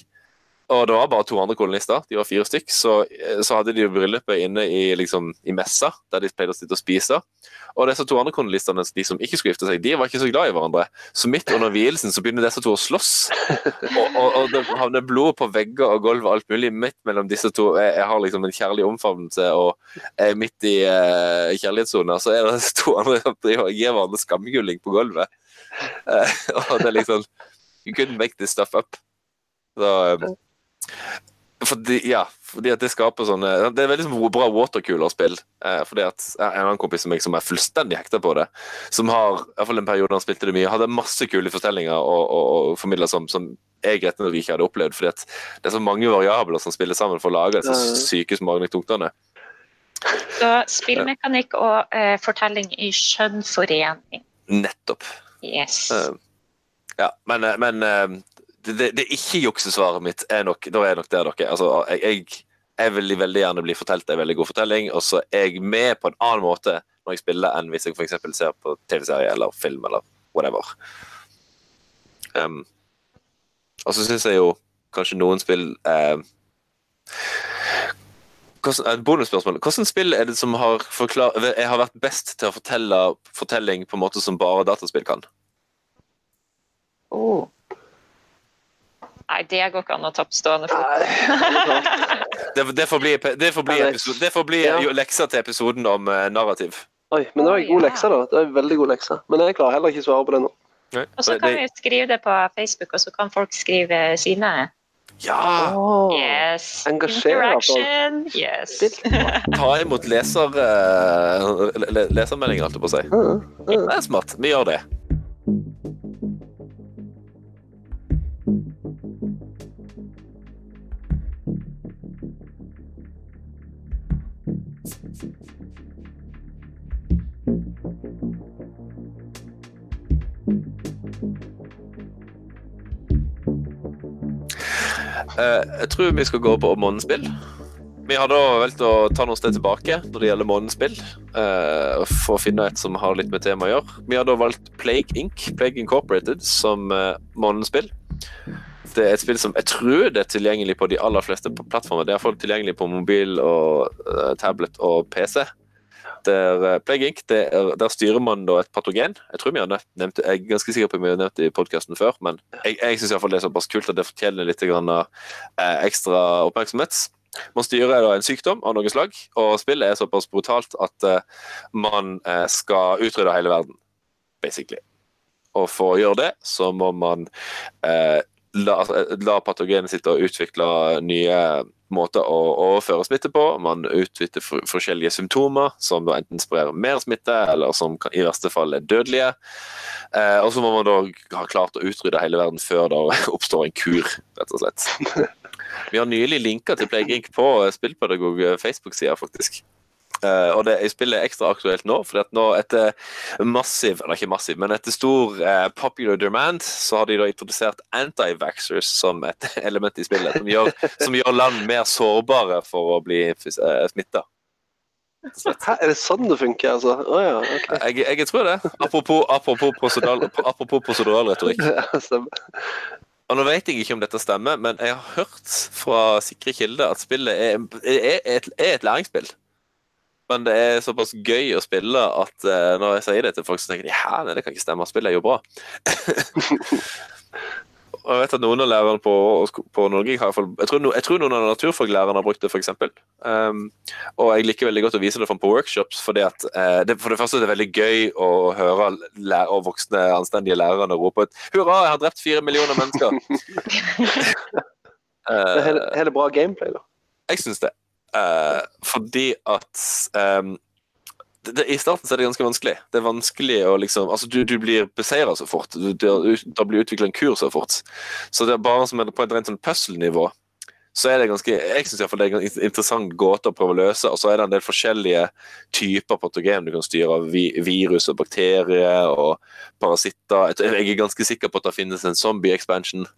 Og det var bare to andre kolonister, de var fire stykk. Så, eh, så hadde de jo bryllupet inne i, liksom, i messa, der de pleide å sitte og spise. Og disse to andre kolonistene, de som ikke skulle gifte seg, de var ikke så glad i hverandre. Så midt under vielsen så begynner disse to å slåss. Og, og, og det havner blod på vegger og gulv og alt mulig midt mellom disse to. Jeg, jeg har liksom en kjærlig omfavnelse og jeg er midt i uh, kjærlighetssona, så er det disse to andre som driver og gir hverandre skamgulling på gulvet. Eh, og det er liksom You couldn't make this stuff up. Så, eh, fordi, ja, fordi at det skaper sånne Det er veldig sånn bra watercooler-spill. Eh, fordi at jeg har En annen kompis som meg som er fullstendig hekta på det, som har i hvert fall en periode han spilte det mye, hadde masse kule fortellinger og, og, og formidla som, som jeg rett og slett ikke hadde opplevd. fordi at det er så mange variabler som spiller sammen for å lage disse syke smagningtunktene. Så spillmekanikk og eh, fortelling i skjønn forening. Nettopp. Yes. Eh, ja, men, eh, men eh, det, det, det ikke-juksesvaret mitt er nok Da er nok der dere Altså, jeg, jeg, jeg vil veldig gjerne bli fortalt en veldig god fortelling, og så er jeg med på en annen måte når jeg spiller, enn hvis jeg f.eks. ser på TV-serie eller film eller whatever. Um, og så syns jeg jo kanskje noen spill eh, hvordan, et bonusspørsmål. Hvilket spill er det som har, forklar, har vært best til å fortelle fortelling på en måte som bare dataspill kan? Oh. Nei, det går ikke an å ta på stående fot. Det, det får bli, det får bli, Ja, det- episode, det får bli Ja. jo til episoden om uh, narrativ. Oi, men det var en god lekse, da. Det var en veldig god lekse. Men jeg klarer heller ikke å svare på det nå. Og så kan vi skrive det på Facebook, og så kan folk skrive sine. Ja! Yes. Engasjere folk. Interaction. Yes. Ta imot leser, eh, lesermeldinger, holdt jeg på å si. Det er smart. Vi gjør det. Jeg tror vi skal gå på månedsspill. Vi har da valgt å ta noen steg tilbake når det gjelder månedsspill, eh, for å finne et som har litt med temaet å gjøre. Vi har da valgt Plague Inc., Plague Incorporated, som uh, månespill. Det er et spill som jeg tror det er tilgjengelig på de aller fleste plattformer. Det er iallfall tilgjengelig på mobil og eh, tablet og PC. Der, eh, Plague Inc., det er, der styrer man da et patogen. Jeg tror vi har nevnt, Jeg er ganske sikker på vi har nevnt det i podkasten før, men jeg, jeg syns det er såpass kult at det fortjener litt grann, eh, ekstra oppmerksomhet. Man styrer en sykdom av noe slag, og spillet er såpass brutalt at eh, man eh, skal utrydde hele verden, basically. Og for å gjøre det, så må man eh, la, altså, la patogenet sitte og utvikle nye måter å overføre smitte på. Man utvikler for, forskjellige symptomer, som da enten sprer mer smitte, eller som kan, i verste fall er dødelige. Eh, og så må man da ha klart å utrydde hele verden før det oppstår en kur, rett og slett. Vi har nylig linka til Playgink på Spillpedagog Facebook-sida, faktisk. Eh, og det spillet er ekstra aktuelt nå, for at nå etter massiv, eller ikke massiv, men etter stor uh, popular demand, så har de da introdusert anti-vaxxers som et element i spillet, som gjør, som gjør land mer sårbare for å bli uh, smitta. Hæ, er det sånn det funker, altså? Å ja, okay. Jeg, jeg tror det. Apropos, apropos, prosedural, apropos proseduralretorikk. Ja. Og nå vet jeg ikke om dette stemmer, men jeg har hørt fra sikre kilder at spillet er, er, et, er et læringsspill. Men det er såpass gøy å spille at uh, når jeg sier det til folk, så tenker de hæ, nei, det kan ikke stemme, spillet er jo bra. og jeg vet at noen av lærerne på, på Norge har, i hvert fall- jeg, tror, no, jeg tror noen av naturfaglærerne har brukt det, f.eks. Um, og jeg liker veldig godt å vise det fram på workshops, fordi at uh, det, for det første er det veldig gøy å høre lærer, og voksne, anstendige lærerne rope ut 'Hurra, jeg har drept fire millioner mennesker'. Det er Eh, hele- hele bra gameplay, da. jeg syns det. Eh, fordi at um, det, det, I starten så er det ganske vanskelig. Det er vanskelig å liksom Altså, du, du blir beseira så fort. Du, da blir utvikla en kur så fort. Så det er bare som på et rent sånn puzzle-nivå, så er det ganske Jeg syns iallfall det er en interessant gåte å prøve å løse. Og så er det en del forskjellige typer patogen du kan styre. av Vi, virus og bakterier og parasitter. Jeg, er ganske sikker på at det finnes en zombie-expansion.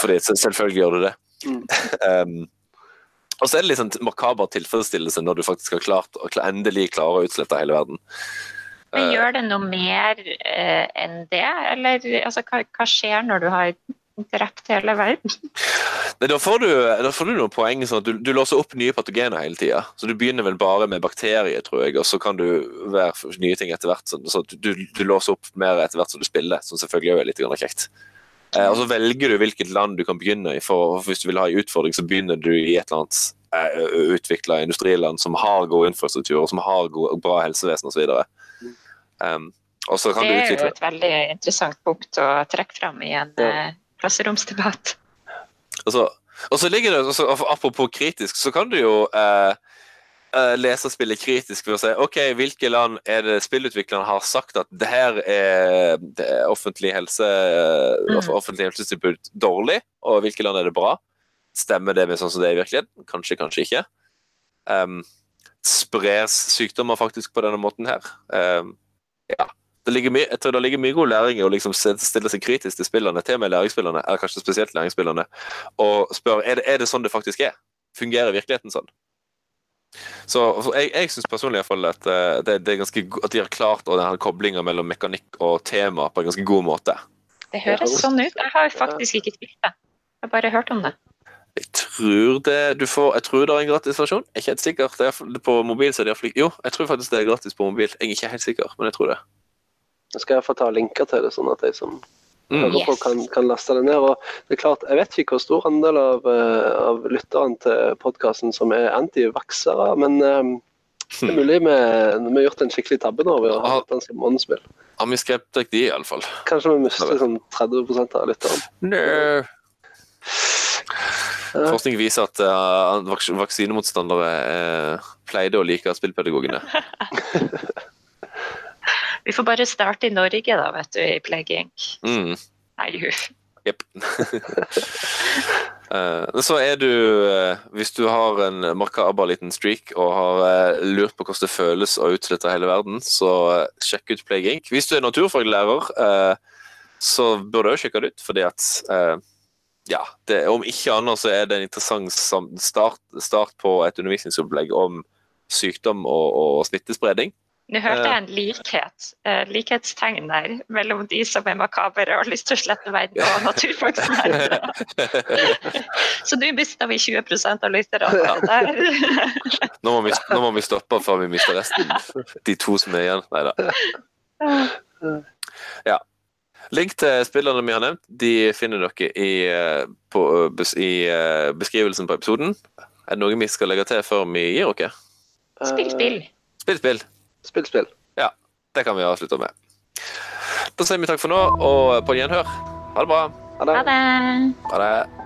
Fordi selvfølgelig gjør det det. Mm. Og så er det litt sånn makaber tilfredsstillelse når du faktisk har klart å endelig klare å utslette hele verden. Men Eh, gjør det noe mer eh, enn det, eller altså, hva, hva skjer når du har drept hele verden? Nei, da får du, da får du noen poeng sånn at du, du låser opp nye patogener hele tida. Så du begynner vel bare med bakterier, tror jeg, og så kan du være nye ting etter hvert. Sånn, så du, du låser opp mer etter hvert som du spiller, som selvfølgelig er litt kjekt. Eh, og så velger du hvilket land du kan begynne i. for for Hvis du vil ha en utfordring, så begynner du i et eller annet eh, utvikla industriland som har god infrastruktur, og som har god, bra helsevesen osv. Um, og så kan Det er jo et veldig interessant punkt å trekke fram i en Ja. eh, klasseromsdebatt. Altså, og så ligger det, altså, Apropos kritisk, så kan du jo eh, eh, lese spillet kritisk ved å si ok, hvilke land er det spillutviklerne har sagt at det her er, det er offentlig helse Mm. offentlig helsetilbud dårlig, og hvilke land er det bra? Stemmer det med sånn som det er i virkeligheten? Kanskje, kanskje ikke. Um, spres sykdommer faktisk på denne måten her? Um, ja. Det ligger mye, jeg tror det ligger mye god læring i å liksom stille seg kritisk til spillerne, til og med læringsspillerne, eller kanskje spesielt læringsspillerne, og spørre er det, er det sånn det faktisk er. Fungerer virkeligheten sånn? Så jeg, jeg syns personlig i hvert fall at, eh, det, det er ganske, at de har klart koblinga mellom mekanikk og tema på en ganske god måte. Det høres sånn ut. Jeg har faktisk ikke spilt det. Jeg har bare hørt om det. Jeg tror det du får, jeg tror det er en gratisversjon. Jeg er ikke helt sikker. Det er, på mobil så er det i hvert fall ikke- Jo, jeg tror faktisk det er gratis på mobil. Jeg er ikke helt sikker, men jeg tror det. Jeg skal iallfall ta linker til det, sånn at de som Mm. Folk kan, kan laste det ned. Og det er klart, Jeg vet ikke hvor stor andel av, eh, av lytterne til podkasten som er antivaksere, men um, det er mulig vi, vi har gjort en skikkelig tabbe nå ved å ha Ah. hatt den som. Har vi skrevet de, iallfall? Kanskje vi mister sånn 30 av lytterne. Ja. Forskning viser at uh, vaks vaksinemotstandere uh, pleide å like spillpedagogene. Vi får bare starte i Norge, da, vet du, i Plague. Mm. Nei, huff. Jepp. Eh, så er du, eh, hvis du har en makaber liten streak og har eh, lurt på hvordan det føles å utslette hele verden, så sjekk ut Plague. Hvis du er naturfaglærer, så bør du òg sjekke det ut, fordi at ja, det, om ikke annet så er det en interessant start, start på et undervisningsopplegg om sykdom og, og smittespredning. Nå hørte jeg en likhet, eh, likhetstegn der mellom de som er makabere og har lyst til å slette verden, og naturfagsnerdene. Så nå mista vi 20 av lytterne. Der. Nå må, vi, nå må vi stoppe før vi mister resten. De to som er igjen. Nei da. Ja. Link til spillerne vi har nevnt, de finner dere i, eh, på, i eh, beskrivelsen på episoden. Er det noe vi skal legge til før vi gir dere? Spill spill. Spill, spill. Eh, Spill, Ja. Det kan vi avslutte med. Da sier vi takk for nå, og på gjenhør. Ha det bra. Ha det. Ha det. Ha det.